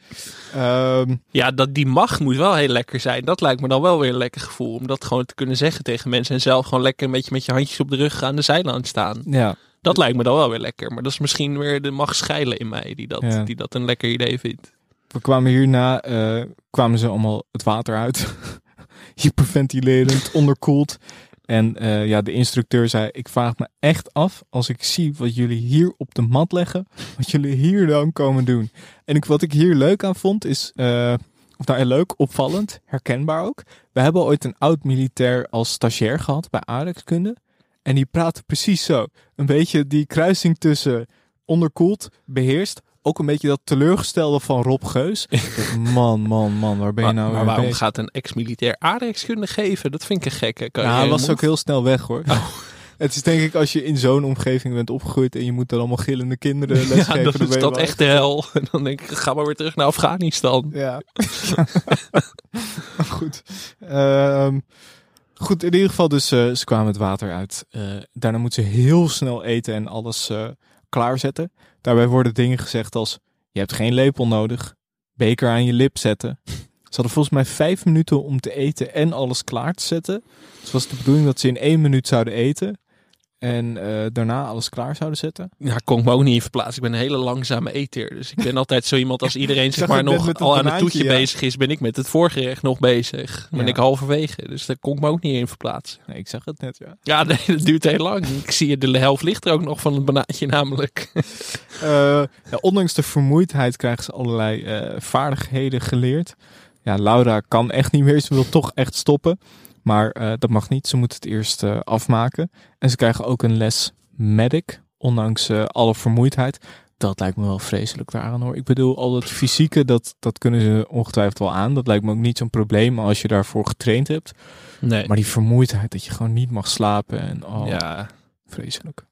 Ehm, Ja, dat, die macht moet wel heel lekker zijn. Dat lijkt me dan wel weer een lekker gevoel. Om dat gewoon te kunnen zeggen tegen mensen. En zelf gewoon lekker een beetje met je handjes op de rug aan de zijlijn staan. ja. Dat lijkt me dan wel weer lekker. Maar dat is misschien weer de macht scheilen in mij. Die dat, Ja. die dat een lekker idee vindt. We kwamen hierna, eh, kwamen ze allemaal het water uit. Hyperventilerend, onderkoeld. En eh, ja, de instructeur zei, ik vraag me echt af als ik zie wat jullie hier op de mat leggen, wat jullie hier dan komen doen. En ik, wat ik hier leuk aan vond is, eh, of nou leuk, opvallend, herkenbaar ook. We hebben ooit een oud militair als stagiair gehad bij aardrijkskunde. En die praatte precies zo. Een beetje die kruising tussen onderkoeld, beheerst. Ook een beetje dat teleurgestelde van Rob Geus. Man, man, man, waar ben je Maar, nou maar waarom bezig? gaat een ex-militair aardrijkskunde geven? Dat vind ik een gekke. Ja, hij was ook heel snel weg hoor. Het is denk ik als je in zo'n omgeving bent opgegroeid en je moet dan allemaal gillende kinderen lesgeven. Ja, dan is dat echt de hel. En dan denk ik, ga maar weer terug naar Afghanistan. Ja. goed. Ehm, goed, in ieder geval dus, eh, ze kwamen het water uit. Eh, daarna moeten ze heel snel eten en alles eh, klaarzetten. Daarbij worden dingen gezegd als, je hebt geen lepel nodig. Beker aan je lip zetten. Ze hadden volgens mij vijf minuten om te eten en alles klaar te zetten. Dus het was de bedoeling dat ze in één minuut zouden eten. En eh, daarna alles klaar zouden zetten. Ja, kon ik me ook niet in verplaatsen. Ik ben een hele langzame eter. Dus ik ben altijd zo iemand als iedereen zeg maar nog al aan het toetje ja. bezig is, ben ik met het voorgerecht nog bezig. Ben Ja. ik halverwege. Dus daar kon ik me ook niet in verplaatsen. Nee, ik zag het net, ja. Ja, nee, dat duurt heel lang. Ik zie de helft ligt er ook nog van het banaantje namelijk. Eh, ja, ondanks de vermoeidheid krijgen ze allerlei eh, vaardigheden geleerd. Ja, Laura kan echt niet meer. Ze wil toch echt stoppen. Maar eh, dat mag niet. Ze moet het eerst eh, afmaken. En ze krijgen ook een les medic. Ondanks eh, alle vermoeidheid. Dat lijkt me wel vreselijk daaraan hoor. Ik bedoel, al het fysieke, dat, dat kunnen ze ongetwijfeld wel aan. Dat lijkt me ook niet zo'n probleem als je daarvoor getraind hebt. Nee. Maar die vermoeidheid, dat je gewoon niet mag slapen. En oh, Ja. vreselijk.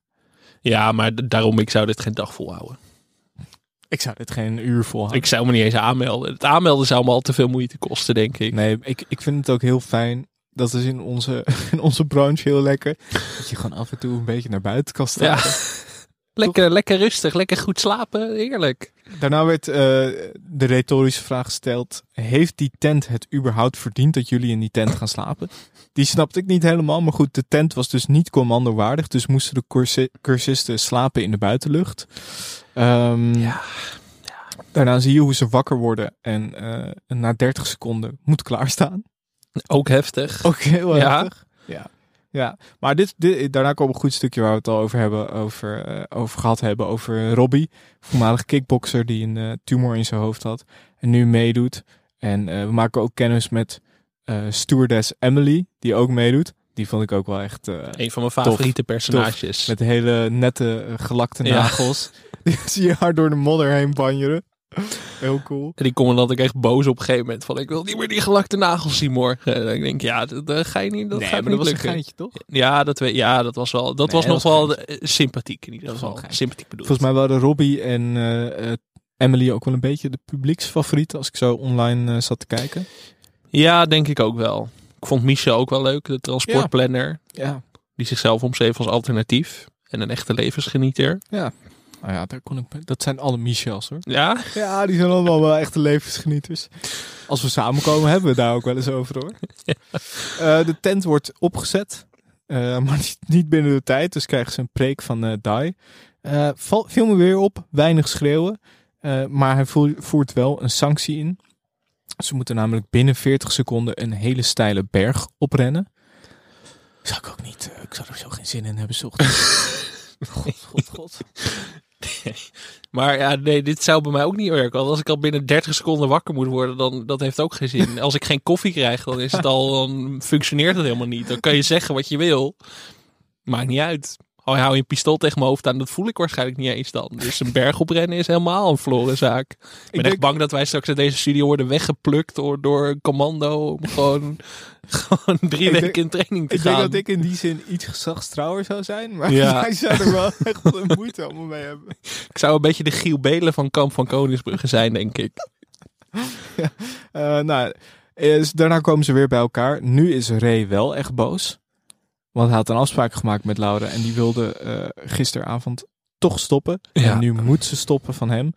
Ja, maar daarom, ik zou dit geen dag volhouden. Ik zou dit geen uur volhouden. Ik zou me niet eens aanmelden. Het aanmelden zou me al te veel moeite kosten, denk ik. Nee, ik, ik vind het ook heel fijn. Dat is in onze, in onze branche heel lekker. Dat je gewoon af en toe een beetje naar buiten kan staan. Ja. Lekker, lekker rustig, lekker goed slapen. Heerlijk. Daarna werd eh, de retorische vraag gesteld. Heeft die tent het überhaupt verdiend dat jullie in die tent gaan slapen? Die snapte ik niet helemaal. Maar goed, de tent was dus niet commandowaardig. Dus moesten de cursi- cursisten slapen in de buitenlucht. Ehm, Ja. Daarna zie je hoe ze wakker worden. En eh, na 30 seconden moet klaarstaan. Ook heftig. Ook heel Ja. heftig. Ja. Ja, maar dit, dit, daarna komt een goed stukje waar we het al over hebben, over, eh, over gehad hebben, over Robbie, voormalig kickbokser die een eh, tumor in zijn hoofd had en nu meedoet. En eh, we maken ook kennis met stewardess Emily, die ook meedoet. Die vond ik ook wel echt Een van mijn favoriete Tof. personages. Met hele nette gelakte Ja. nagels. Die zie je haar door de modder heen banjeren. Heel cool. En die commandant ik echt boos op een gegeven moment. Van ik wil niet meer die gelakte nagels zien morgen. En ik denk, ja, dat, dat ga je niet. Dat Nee, gaat maar niet dat was een geintje, toch? Ja, dat, we- ja, dat was wel. Dat Nee, was nog wel sympathiek in ieder geval. Sympathiek bedoeld. Volgens mij waren Robbie en eh, eh, Emily ook wel een beetje de publieksfavorieten als ik zo online eh, zat te kijken. Ja, denk ik ook wel. Ik vond Michel ook wel leuk, de transportplanner. Ja. Die zichzelf omschreef als alternatief. En een echte levensgenieter. Ja. Nou ja, daar kon ik, bij- dat zijn alle Michels hoor. Ja? Ja, die zijn allemaal wel echte levensgenieters. Als we samenkomen hebben we het daar ook wel eens over hoor. Eh, de tent wordt opgezet. Eh, maar niet, binnen de tijd. Dus krijgen ze een preek van eh Dai. Eh, val- viel me weer op. Weinig schreeuwen. Eh, maar hij voer- voert wel een sanctie in. Ze moeten namelijk binnen 40 seconden een hele steile berg oprennen. Zou ik ook niet. ik zou er zo geen zin in hebben. Zo. God, god, god. Maar ja, nee, dit zou bij mij ook niet werken. Want als ik al binnen 30 seconden wakker moet worden, dan dat heeft ook geen zin. Als ik geen koffie krijg, dan is het al, dan functioneert het helemaal niet. Dan kan je zeggen wat je wil. Maakt niet uit. Al hou je een pistool tegen mijn hoofd aan, dat voel ik waarschijnlijk niet eens dan. Dus een berg oprennen is helemaal een verloren zaak. Ik ben echt denk- bang dat wij straks uit deze studio worden weggeplukt door, door een commando om gewoon, gewoon drie Ik weken denk- in training te Ik gaan. denk dat ik in die zin iets gezagstrouwer zou zijn. Maar Ja. hij zou er wel echt wel moeite allemaal mee hebben. Ik zou een beetje de Giel Belen van Kamp van Koningsbrugge zijn, denk ik. Eh, nou, eh, daarna komen ze weer bij elkaar. Nu is Ray wel echt boos. Want hij had een afspraak gemaakt met Laura. En die wilde eh, gisteravond toch stoppen. Ja. En nu moet ze stoppen van hem.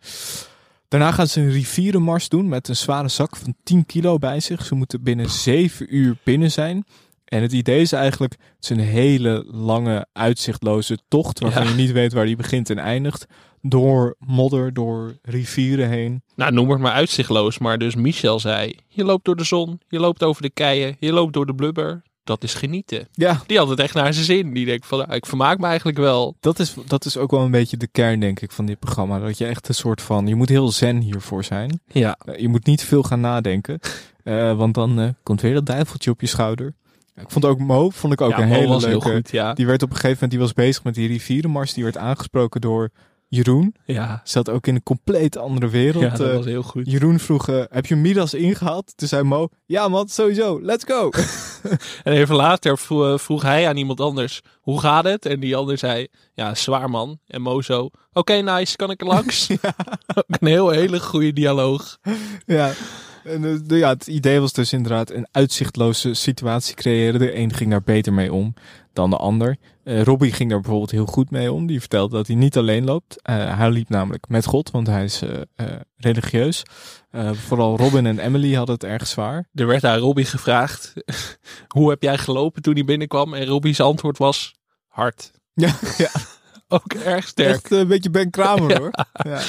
Daarna gaan ze een rivierenmars doen met een zware zak van 10 kilo bij zich. Ze moeten binnen 7 uur binnen zijn. En het idee is eigenlijk, het is een hele lange, uitzichtloze tocht. Waarvan Ja. je niet weet waar die begint en eindigt. Door modder, door rivieren heen. Nou, noem het maar uitzichtloos. Maar dus Michel zei, je loopt door de zon, je loopt over de keien, je loopt door de blubber. Dat is genieten. Ja. Die had het echt naar zijn zin. Die denkt van, nou, ik vermaak me eigenlijk wel. Dat is, dat is ook wel een beetje de kern, denk ik, van dit programma. Dat je echt een soort van. Je moet heel zen hiervoor zijn. Ja. Eh, Je moet niet veel gaan nadenken. eh, want dan eh, komt weer dat duiveltje op je schouder. Ik vond ook Mo, vond ik ook Ja, een hele heel leuke. goed, ja. Die werd op een gegeven moment, die was bezig met die rivierenmars. Die werd aangesproken door Jeroen. Ja. Zat ook in een compleet andere wereld. Ja, dat Eh, was heel goed. Jeroen vroeg, eh, heb je Midas ingehaald? Toen zei Mo, ja man, sowieso, let's go. En even later vro- vroeg hij aan iemand anders, hoe gaat het? En die ander zei, ja, zwaar man. En Mo zo, oké, nice, kan ik er langs? Ook een heel, hele goede dialoog. Ja. En, eh, ja, het idee was dus inderdaad een uitzichtloze situatie creëren. De een ging daar beter mee om dan de ander. Eh Robbie ging daar bijvoorbeeld heel goed mee om. Die vertelde dat hij niet alleen loopt. Eh, hij liep namelijk met God, want hij is eh, religieus. Vooral Robin en Emily hadden het erg zwaar. Er werd aan Robbie gevraagd, hoe heb jij gelopen toen hij binnenkwam? En Robbie's antwoord was, hard. Ja, ja. Ook erg sterk. Echt een beetje Ben Kramer Ja. hoor. Ja,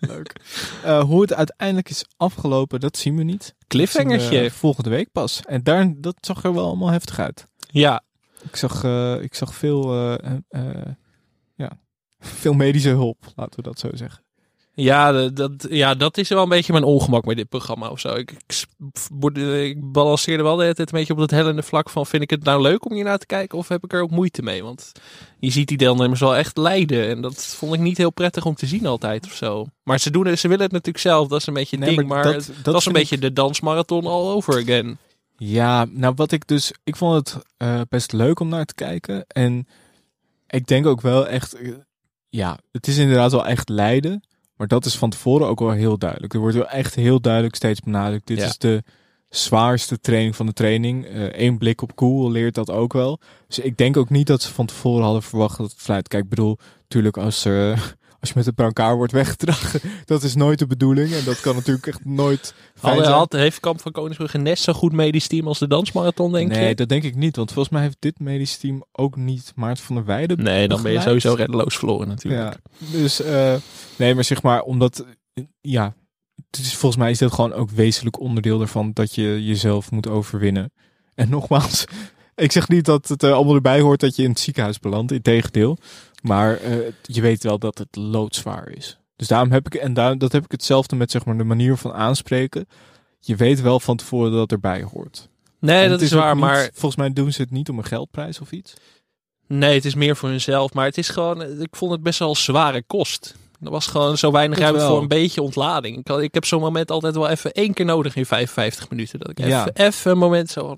leuk. Hoe het uiteindelijk is afgelopen, dat zien we niet. Cliffhangertje. We volgende week pas. En daar, dat zag er wel allemaal heftig uit. Ja. Ik zag, eh, ik zag veel, eh, eh, ja, veel medische hulp, laten we dat zo zeggen. Ja, dat, ja, dat is wel een beetje mijn ongemak met dit programma of zo. Ik, ik, ik balanceerde wel de hele tijd een beetje op dat hellende vlak van... vind ik het nou leuk om hier naar te kijken of heb ik er ook moeite mee? Want je ziet die deelnemers wel echt lijden. En dat vond ik niet heel prettig om te zien altijd of zo. Maar ze, doen het, ze willen het natuurlijk zelf, dat is een beetje het Nee, ding. maar Maar, dat- het dat was een beetje de dansmarathon all over again. Ja, nou wat ik dus, ik vond het eh, best leuk om naar te kijken. En ik denk ook wel echt, eh, ja, het is inderdaad wel echt lijden. Maar dat is van tevoren ook wel heel duidelijk. Er wordt wel echt heel duidelijk steeds benadrukt. Dit Ja. is de zwaarste training van de training. Eén blik op Cool leert dat ook wel. Dus ik denk ook niet dat ze van tevoren hadden verwacht dat het fluit. Kijk, ik bedoel, natuurlijk als, eh, als je met een brancard wordt weggedragen, dat is nooit de bedoeling. En dat kan natuurlijk echt nooit fijn Had, zijn. had, heeft Kamp van Koningsbrugge net zo goed medisch team als de dansmarathon, denk nee, je? dat denk ik niet. Want volgens mij heeft dit medisch team ook niet Maart van der Weijden Nee, dan ben je sowieso reddeloos verloren natuurlijk. Ja, dus eh, nee, maar zeg maar, omdat, ja, het is, volgens mij is dat gewoon ook wezenlijk onderdeel daarvan dat je jezelf moet overwinnen. En nogmaals, ik zeg niet dat het eh, allemaal erbij hoort dat je in het ziekenhuis belandt, integendeel. Maar eh, je weet wel dat het loodzwaar is. Dus daarom heb ik, en daar, dat heb ik hetzelfde met zeg maar de manier van aanspreken. Je weet wel van tevoren dat het erbij hoort. Nee, En dat is waar, niet- maar- Volgens mij doen ze het niet om een geldprijs of iets. Nee, het is meer voor hunzelf. Maar het is gewoon, ik vond het best wel zware kost. Er was gewoon zo weinig Dat ruimte wel. voor een beetje ontlading. Ik, had- ik heb zo'n moment altijd wel even één keer nodig in 55 minuten. Dat ik even, Ja. even een moment zo.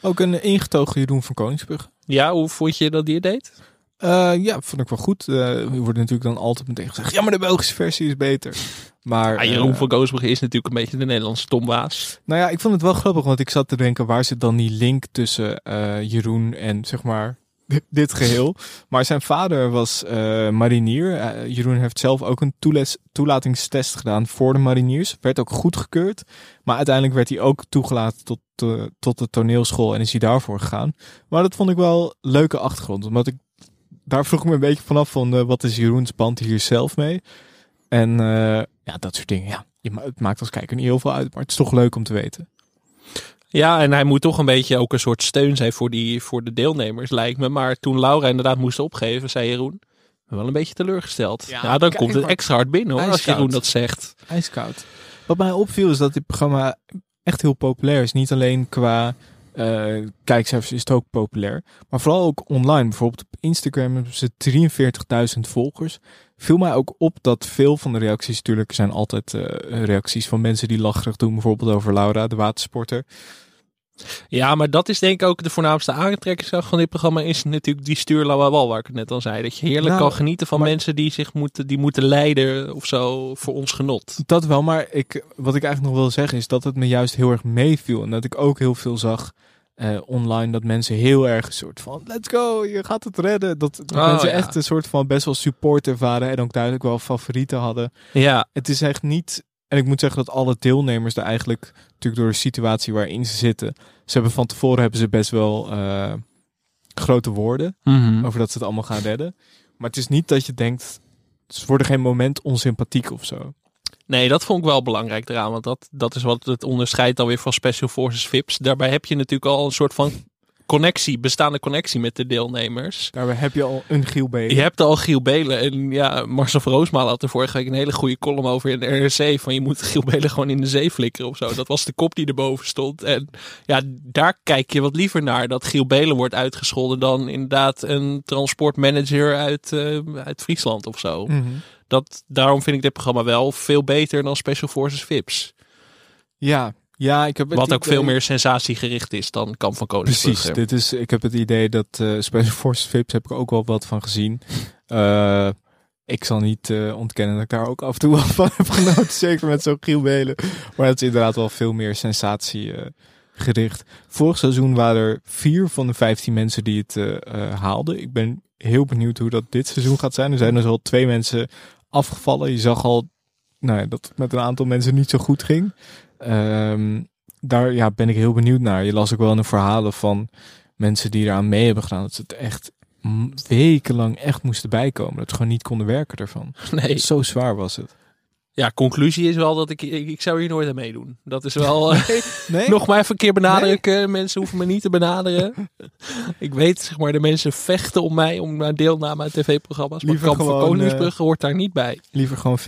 Ook een ingetogen Jeroen van Koningsbrugge. Ja, hoe vond je dat die het deed? Eh, ja, vond ik wel goed. Eh er wordt natuurlijk dan altijd meteen gezegd, ja, maar de Belgische versie is beter. Maar Ja, Jeroen eh, van Koosbrugge is natuurlijk een beetje de Nederlandse Tom Waas. nou ja, ik vond het wel grappig, want ik zat te denken, waar zit dan die link tussen Jeroen en zeg maar dit geheel. Maar zijn vader was marinier. Jeroen heeft zelf ook een toeles- toelatingstest gedaan voor de mariniers. Werd ook goedgekeurd. Maar uiteindelijk werd hij ook toegelaten tot, tot de toneelschool en is hij daarvoor gegaan. Maar dat vond ik wel een leuke achtergrond. Omdat ik daar vroeg ik me een beetje vanaf van eh, wat is Jeroens band hier zelf mee? En eh, ja, dat soort dingen. Ja, je ma- het maakt als kijker niet heel veel uit, maar het is toch leuk om te weten. Ja, en hij moet toch een beetje ook een soort steun zijn voor, die, voor de deelnemers, lijkt me. Maar toen Laura inderdaad moest opgeven, zei Jeroen, wel een beetje teleurgesteld. Ja, dan kijk, komt het extra hard binnen hoor, als. Jeroen dat zegt. Ijskoud. Wat mij opviel is dat dit programma echt heel populair is. Niet alleen qua eh kijkcijfers is het ook populair. Maar vooral ook online. Bijvoorbeeld op Instagram hebben ze 43.000 volgers. Viel mij ook op dat veel van de reacties natuurlijk zijn altijd eh, reacties van mensen die lacherig doen. Bijvoorbeeld over Laura, de watersporter. Ja, maar dat is denk ik ook de voornaamste aantrekkingskracht van dit programma. Is natuurlijk die stuurlauwe wal waar ik het net al zei. Dat je heerlijk Nou, kan genieten van maar- mensen die zich moeten, die moeten leiden of zo voor ons genot. Dat wel, maar ik, wat ik eigenlijk nog wil zeggen is dat het me juist heel erg meeviel. En dat ik ook heel veel zag eh, online dat mensen heel erg een soort van let's go, je gaat het redden. Dat, dat Oh, mensen ja. echt een soort van best wel support ervaren en ook duidelijk wel favorieten hadden. Ja. Het is echt niet, en ik moet zeggen dat alle deelnemers er eigenlijk, natuurlijk door de situatie waarin ze zitten, ze hebben van tevoren hebben ze best wel eh, grote woorden Mhm. over dat ze het allemaal gaan redden. Maar het is niet dat je denkt, ze worden geen moment onsympathiek of zo. Nee, dat vond ik wel belangrijk eraan. Want dat, dat is wat het onderscheidt alweer van Special Forces VIPs. Daarbij heb je natuurlijk al een soort van connectie, bestaande connectie met de deelnemers. Daarbij heb je al een Giel Belen. Je hebt al Giel Belen. En ja, Marcel van Roosmalen had er vorige week een hele goede column over in de NRC. Van je moet Giel Belen gewoon in de zee flikkeren of zo. Dat was de kop die erboven stond. En ja, daar kijk je wat liever naar. Dat Giel Belen wordt uitgescholden dan inderdaad een transportmanager uit, eh, uit Friesland of zo. Mhm. Dat, daarom vind ik dit programma wel veel beter dan Special Forces VIPs. Ja, ja, ik heb Wat ook idee- veel meer sensatiegericht is dan Kamp van Koningsbrugge. Precies, dit is, ik heb het idee dat eh Special Forces VIPs heb ik ook wel wat van gezien. Eh, ik zal niet eh, ontkennen dat ik daar ook af en toe wel van heb genoten. Zeker met zo'n Giel Belen. Maar het is inderdaad wel veel meer sensatie eh, gericht. Vorig seizoen waren er vier van de 15 mensen die het haalden. Ik ben heel benieuwd hoe dat dit seizoen gaat zijn. Er zijn dus al twee mensen afgevallen. Je zag al nou ja, dat het met een aantal mensen niet zo goed ging. Ehm, daar ja, ben ik heel benieuwd naar. Je las ook wel in de verhalen van mensen die eraan mee hebben gedaan. Dat ze het echt wekenlang echt moesten bijkomen. Dat ze gewoon niet konden werken ervan. Nee. Zo zwaar was het. Ja, conclusie is wel dat ik, ik, ik zou hier nooit aan meedoen. Dat is wel... eh, nee? Nog maar even een keer benadrukken. Mensen hoeven me niet te benaderen. ik weet, zeg maar, de mensen vechten om mij, om naar deelname aan tv-programma's. Maar Kamp van gewoon, Koningsbrugge hoort daar niet bij. Liever gewoon 50-50.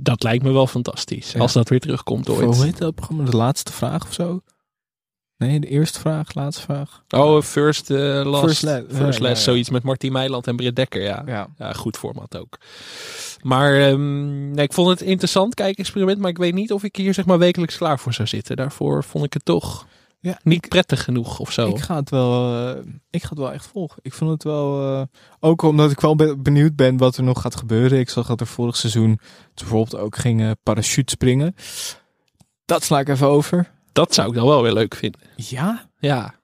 Dat lijkt me wel fantastisch. Ja. Als dat weer terugkomt ooit. Hoe heet dat programma? De laatste vraag of zo? Nee, de eerste vraag, laatste vraag. Oh, First eh Last. First La- First ja, Last, ja, ja. zoiets met Martien Meiland en Britt Dekker, ja. Ja. goed format ook. Maar ehm, nee, ik vond het interessant kijkexperiment, maar ik weet niet of ik hier zeg maar wekelijks klaar voor zou zitten. Daarvoor vond ik het toch Ja, niet prettig genoeg of zo. Ik ga het wel, eh, ik ga het wel echt volgen. Ik vond het wel, eh, ook omdat ik wel be- benieuwd ben wat er nog gaat gebeuren. Ik zag dat er vorig seizoen bijvoorbeeld ook ging parachute springen. Dat sla ik even over. Dat zou ik dan wel weer leuk vinden. Ja? Ja.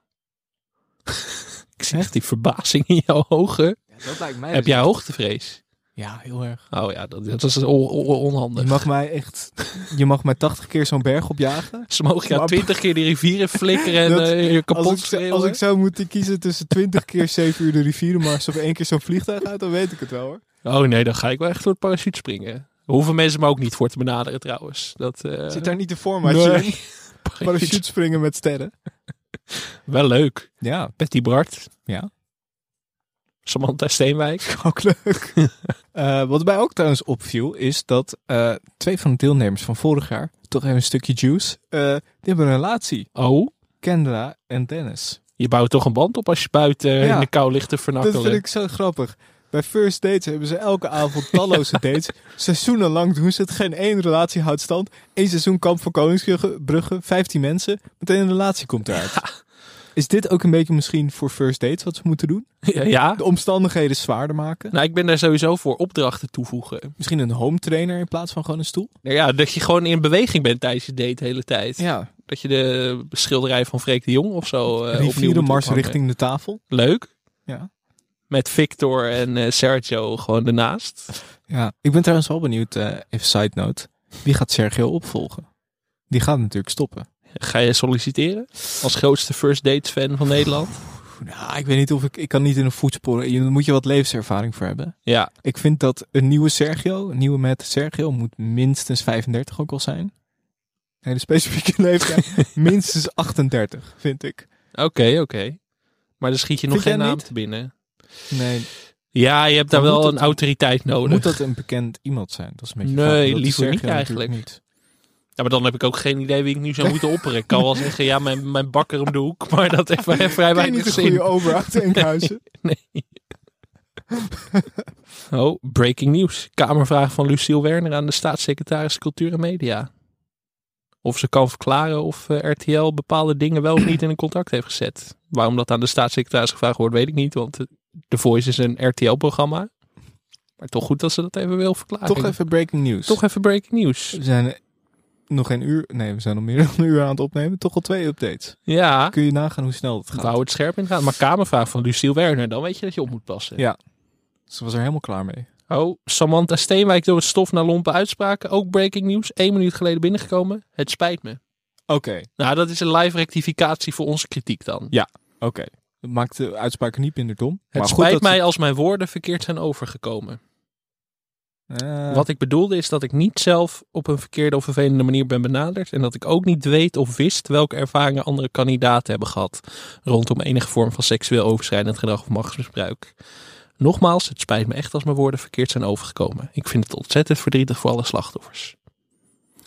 ik zie echt die verbazing in jouw ogen. dat lijkt mij Heb dus jij hoogtevrees? Ja, heel erg. Oh ja, dat, dat is on- on- onhandig. Je mag mij echt, je mag mij 80 keer zo'n berg opjagen. Ze mogen jou Maar- twintig keer die rivieren flikkeren en Dat- eh, je kapot als ik, schreeuwen. als ik zou moeten kiezen tussen 20 keer 7 uur de rivierenmars of één keer zo'n vliegtuig uit, dan weet ik het wel hoor. Oh nee, dan ga ik wel echt door het parachute springen. Hoeven mensen me ook niet voor te benaderen trouwens. Dat, eh, Zit daar niet de formatje nee. in? Parachute springen met sterren. Wel leuk. Ja. Betty Bart. Ja. Samantha Steenwijk. Ook leuk. Eh, wat mij ook trouwens opviel, is dat eh, twee van de deelnemers van vorig jaar, toch even een stukje juice, eh, die hebben een relatie. Oh? Kendra en Dennis. Je bouwt toch een band op als je buiten Ja. in de kou ligt te vernakkelen. Dat vind ik zo grappig. Bij First Dates hebben ze elke avond talloze dates. Seizoenenlang doen ze het. Geen één relatie houdt stand. Eén seizoen kamp van Koningsbrugge. 15 mensen. Meteen een relatie komt eruit. Is dit ook een beetje misschien voor First Dates wat ze moeten doen? Ja. De omstandigheden zwaarder maken? Nou, ik ben daar sowieso voor opdrachten toevoegen. Misschien een home trainer in plaats van gewoon een stoel? Nou ja, dat je gewoon in beweging bent tijdens je date de hele tijd. Ja. Dat je de schilderij van Freek de Jong of zo eh opnieuw mars ophangen. richting de tafel. Leuk. Ja. Met Victor en eh, Sergio gewoon ernaast. Ja, ik ben trouwens wel benieuwd, eh, even side note. Wie gaat Sergio opvolgen? Die gaat natuurlijk stoppen. Ga je solliciteren? Als grootste first dates fan van Nederland? Nou, ik weet niet of ik... Ik kan niet in een voetsporen. Je moet je wat levenservaring voor hebben. Ja. Ik vind dat een nieuwe Sergio, een nieuwe met Sergio, moet minstens 35 ook al zijn. Hele specifieke leeftijd. minstens 38, vind ik. Oké, oké. Maar dan schiet je nog geen naam niet? te binnen. Nee. Ja, je hebt daar wel een dat- autoriteit nodig. Moet dat een bekend iemand zijn? Dat is een beetje Nee, liever niet eigenlijk. Ja, maar dan heb ik ook geen idee wie ik nu zou moeten opperen. Ik kan wel zeggen, ja, mijn, mijn bakker om de hoek. Maar dat heeft vrij vrij Ken weinig niet een zin. goede ober achter Enkhuizen? Nee. nee. Oh, breaking news. Kamervraag van Luciel Werner aan de staatssecretaris Cultuur en Media. Of ze kan verklaren of eh, RTL bepaalde dingen wel of niet in een contract heeft gezet. Waarom dat aan de staatssecretaris gevraagd wordt, weet ik niet. Want eh, The Voice is een RTL-programma. Maar toch goed dat ze dat even wil verklaren. Toch even breaking news. Toch even breaking news. We zijn nog geen uur, nee, we zijn nog meer dan een uur aan het opnemen. Toch al twee updates. Ja. Kun je nagaan hoe snel het gaat? Wou het scherp in gaan. Maar Kamervraag van Luciel Werner, dan weet je dat je op moet passen. Ja. Ze was er helemaal klaar mee. Oh, Samantha Steenwijk door het stof naar lompe uitspraken. Ook breaking news. Eén minuut geleden binnengekomen. Het spijt me. Oké. Nou, dat is een live rectificatie voor onze kritiek dan. Ja, oké. Dat maakt de uitspraak niet minder dom. Het maar spijt goed dat mij als mijn woorden verkeerd zijn overgekomen. Eh, Wat ik bedoelde is dat ik niet zelf op een verkeerde of vervelende manier ben benaderd. En dat ik ook niet weet of wist welke ervaringen andere kandidaten hebben gehad. Rondom enige vorm van seksueel overschrijdend gedrag of machtsmisbruik. Nogmaals, het spijt me echt als mijn woorden verkeerd zijn overgekomen. Ik vind het ontzettend verdrietig voor alle slachtoffers.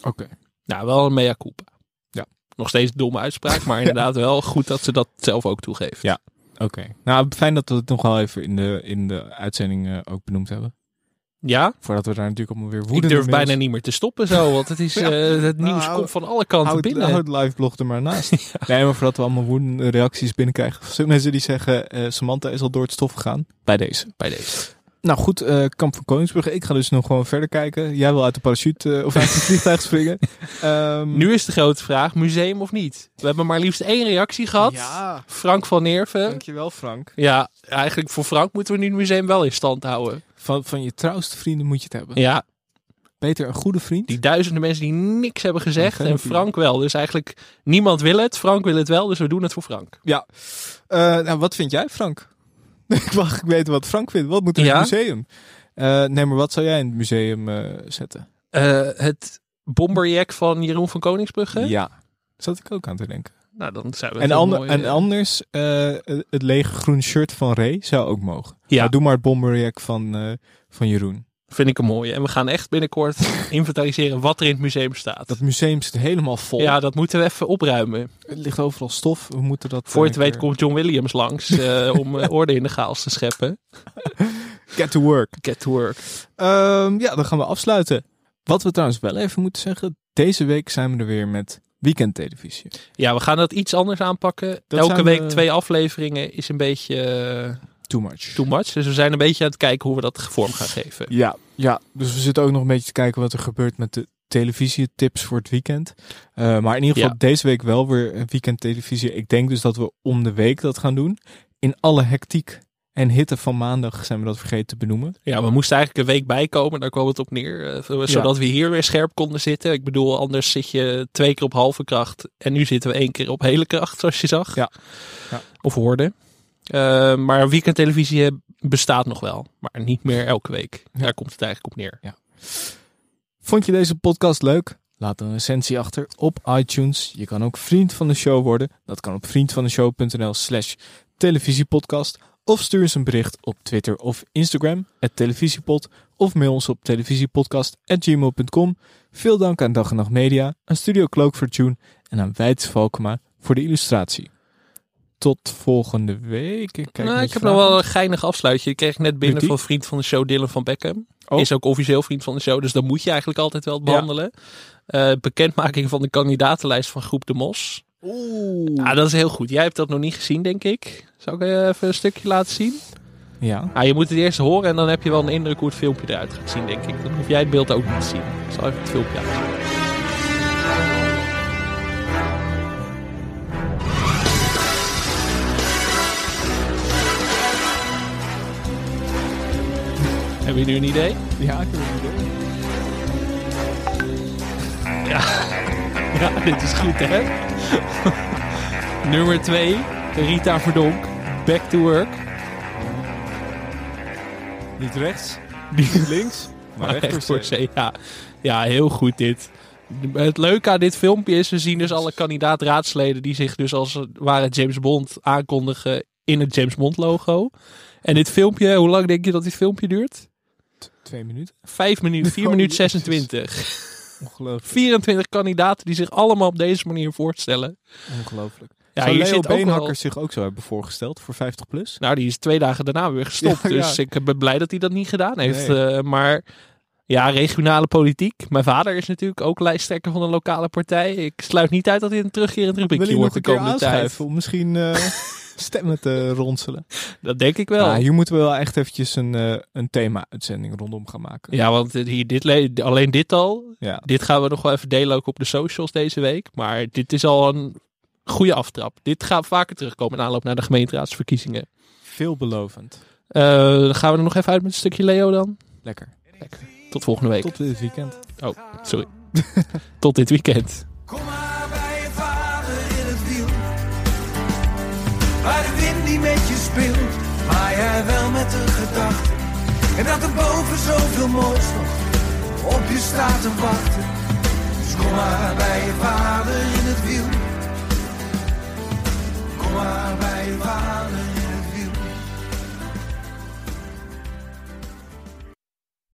Oké. Nou, wel een mea culpa. Ja. Nog steeds een domme uitspraak, maar inderdaad wel goed dat ze dat zelf ook toegeeft. Ja, oké. Nou, fijn dat we het nog wel even in de, in de uitzending eh, ook benoemd hebben. Ja? Voordat we daar natuurlijk allemaal weer Ik woedende durf bijna niet meer te stoppen zo, want het, is, Ja. eh, het nieuws Nou, hou- komt van alle kanten houd, binnen. Houd live blog er maar naast. Nee, maar voordat we allemaal woedende reacties binnenkrijgen. Mensen die zeggen, eh, Samantha is al door het stof gegaan. Bij deze. Bij deze. Nou goed, eh, Kamp van Koningsbrugge. Ik ga dus nog gewoon verder kijken. Jij wil uit de parachute of uit het vliegtuig springen. Ehm, Nu is de grote vraag, museum of niet? We hebben maar liefst één reactie gehad. Ja. Frank van Neerven. Dankjewel Frank. Ja, eigenlijk voor Frank moeten we nu het museum wel in stand houden. Van, van je trouwste vrienden moet je het hebben. Ja, Beter een goede vriend. die duizenden mensen die niks hebben gezegd en. Frank wel. Dus eigenlijk niemand wil het, Frank wil het wel, dus we doen het voor Frank. Ja. Eh, nou, wat vind jij, Frank? ik mag ik weten wat Frank vindt. Wat moet er in Ja? het museum? Eh, nee, maar wat zou jij in het museum eh, zetten? Het bomberjack van Jeroen van Koningsbrugge. Ja. Zat ik ook aan te denken. Nou, dan zijn we En, ander, mooi, en eh, anders, eh, het lege groen shirt van Ray zou ook mogen. Ja. Maar doe maar het bomberjack van, eh, van Jeroen. Vind ik een mooie. En we gaan echt binnenkort inventariseren wat er in het museum staat. Dat museum zit helemaal vol. Ja, dat moeten we even opruimen. Het ligt overal stof. We moeten dat... Voor je het weet komt John Williams langs om orde in de chaos te scheppen. Get to work. Get to work. Ehm, ja, dan gaan we afsluiten. Wat we trouwens wel even moeten zeggen. Deze week zijn we er weer met weekendtelevisie. Ja, we gaan dat iets anders aanpakken. Dat Elke week we- twee afleveringen is een beetje eh, Too much. too much. Dus we zijn een beetje aan het kijken hoe we dat vorm gaan geven. Ja, ja, dus we zitten ook nog een beetje te kijken wat er gebeurt met de televisietips voor het weekend. Eh, maar in ieder geval Ja. deze week wel weer een weekend televisie. Ik denk dus dat we om de week dat gaan doen. In alle hectiek en hitte van maandag zijn we dat vergeten te benoemen. Ja, we moesten eigenlijk een week bijkomen. Daar kwam het op neer. eh, zodat we hier weer scherp konden zitten. Ik bedoel, anders zit je twee keer op halve kracht. En nu zitten we één keer op hele kracht, zoals je zag. Ja. Ja. Of hoorde. Eh, maar weekendtelevisie bestaat nog wel. Maar niet meer elke week. Daar komt het eigenlijk op neer. Vond je deze podcast leuk? Laat een recensie achter op iTunes. Je kan ook vriend van de show worden. Dat kan op vriendvandeshow.nl slash televisiepodcast. Of stuur eens een bericht op Twitter of Instagram, at televisiepod. Of mail ons op televisiepodcast.gmail.com. Veel dank aan Dag en Nacht Media, aan Studio Cloak voor Tune en aan Wijts Valkema voor de illustratie. Tot volgende week. Ik, kijk nou, ik heb nog wel een geinig afsluitje. Ik kreeg net binnen van vriend van de show Dylan van Beckham. Oh. Is ook officieel vriend van de show. Dus dan moet je eigenlijk altijd wel behandelen. Eh, bekendmaking van de kandidatenlijst van Groep de Mos. Oeh. Dat is heel goed. Jij hebt dat nog niet gezien, denk ik. Zou ik eh, even een stukje laten zien? Ja. Ah, je moet het eerst horen en dan heb je wel een indruk hoe het filmpje eruit gaat zien, denk ik. Dan hoef jij het beeld ook niet te zien. Ik zal even het filmpje laten zien. Hebben jullie nu een idee? Ja, ik heb een idee. Ja ja dit is goed hè. Nummer 2, Rita Verdonk. Back to work. Niet rechts, niet links, maar recht recht voor zee. Ja. ja, heel goed dit. Het leuke aan dit filmpje is, we zien dus alle kandidaat-raadsleden die zich dus als het ware James Bond aankondigen in het James Bond logo. En dit filmpje, hoe lang denk je dat dit filmpje duurt? Twee minuten. Vijf minuten, 4 Oh, minuten jezus. 26. Ongelooflijk. 24 kandidaten die zich allemaal op deze manier voorstellen. Ongelooflijk. Ja, Zou Leo Beenhakker zich ook zo hebben voorgesteld voor 50 plus? Nou, die is twee dagen daarna weer gestopt. Ja, ja. Dus ik ben blij dat hij dat niet gedaan heeft. Nee. Eh, maar ja, regionale politiek. Mijn vader is natuurlijk ook lijsttrekker van een lokale partij. Ik sluit niet uit dat hij een terugkerend rubriekje wordt de komende tijd. misschien eh, stemmen te ronselen? Dat denk ik wel. Ja, hier moeten we wel echt eventjes een, eh, een thema-uitzending rondom gaan maken. Ja, want eh, hier, dit le- alleen dit al. Ja. Dit gaan we nog wel even delen ook op de socials deze week. Maar dit is al een goede aftrap. Dit gaat vaker terugkomen in aanloop naar de gemeenteraadsverkiezingen. Veelbelovend. Eh, dan gaan we er nog even uit met een stukje Leo dan. Lekker. Lekker. Tot volgende week. Tot dit weekend. Oh, sorry. Tot dit weekend. maar jij wel met de gedachte. En dat er boven zoveel moois nog op je staat te wachten. Dus kom maar bij je vader in het wiel. Kom maar bij je vader.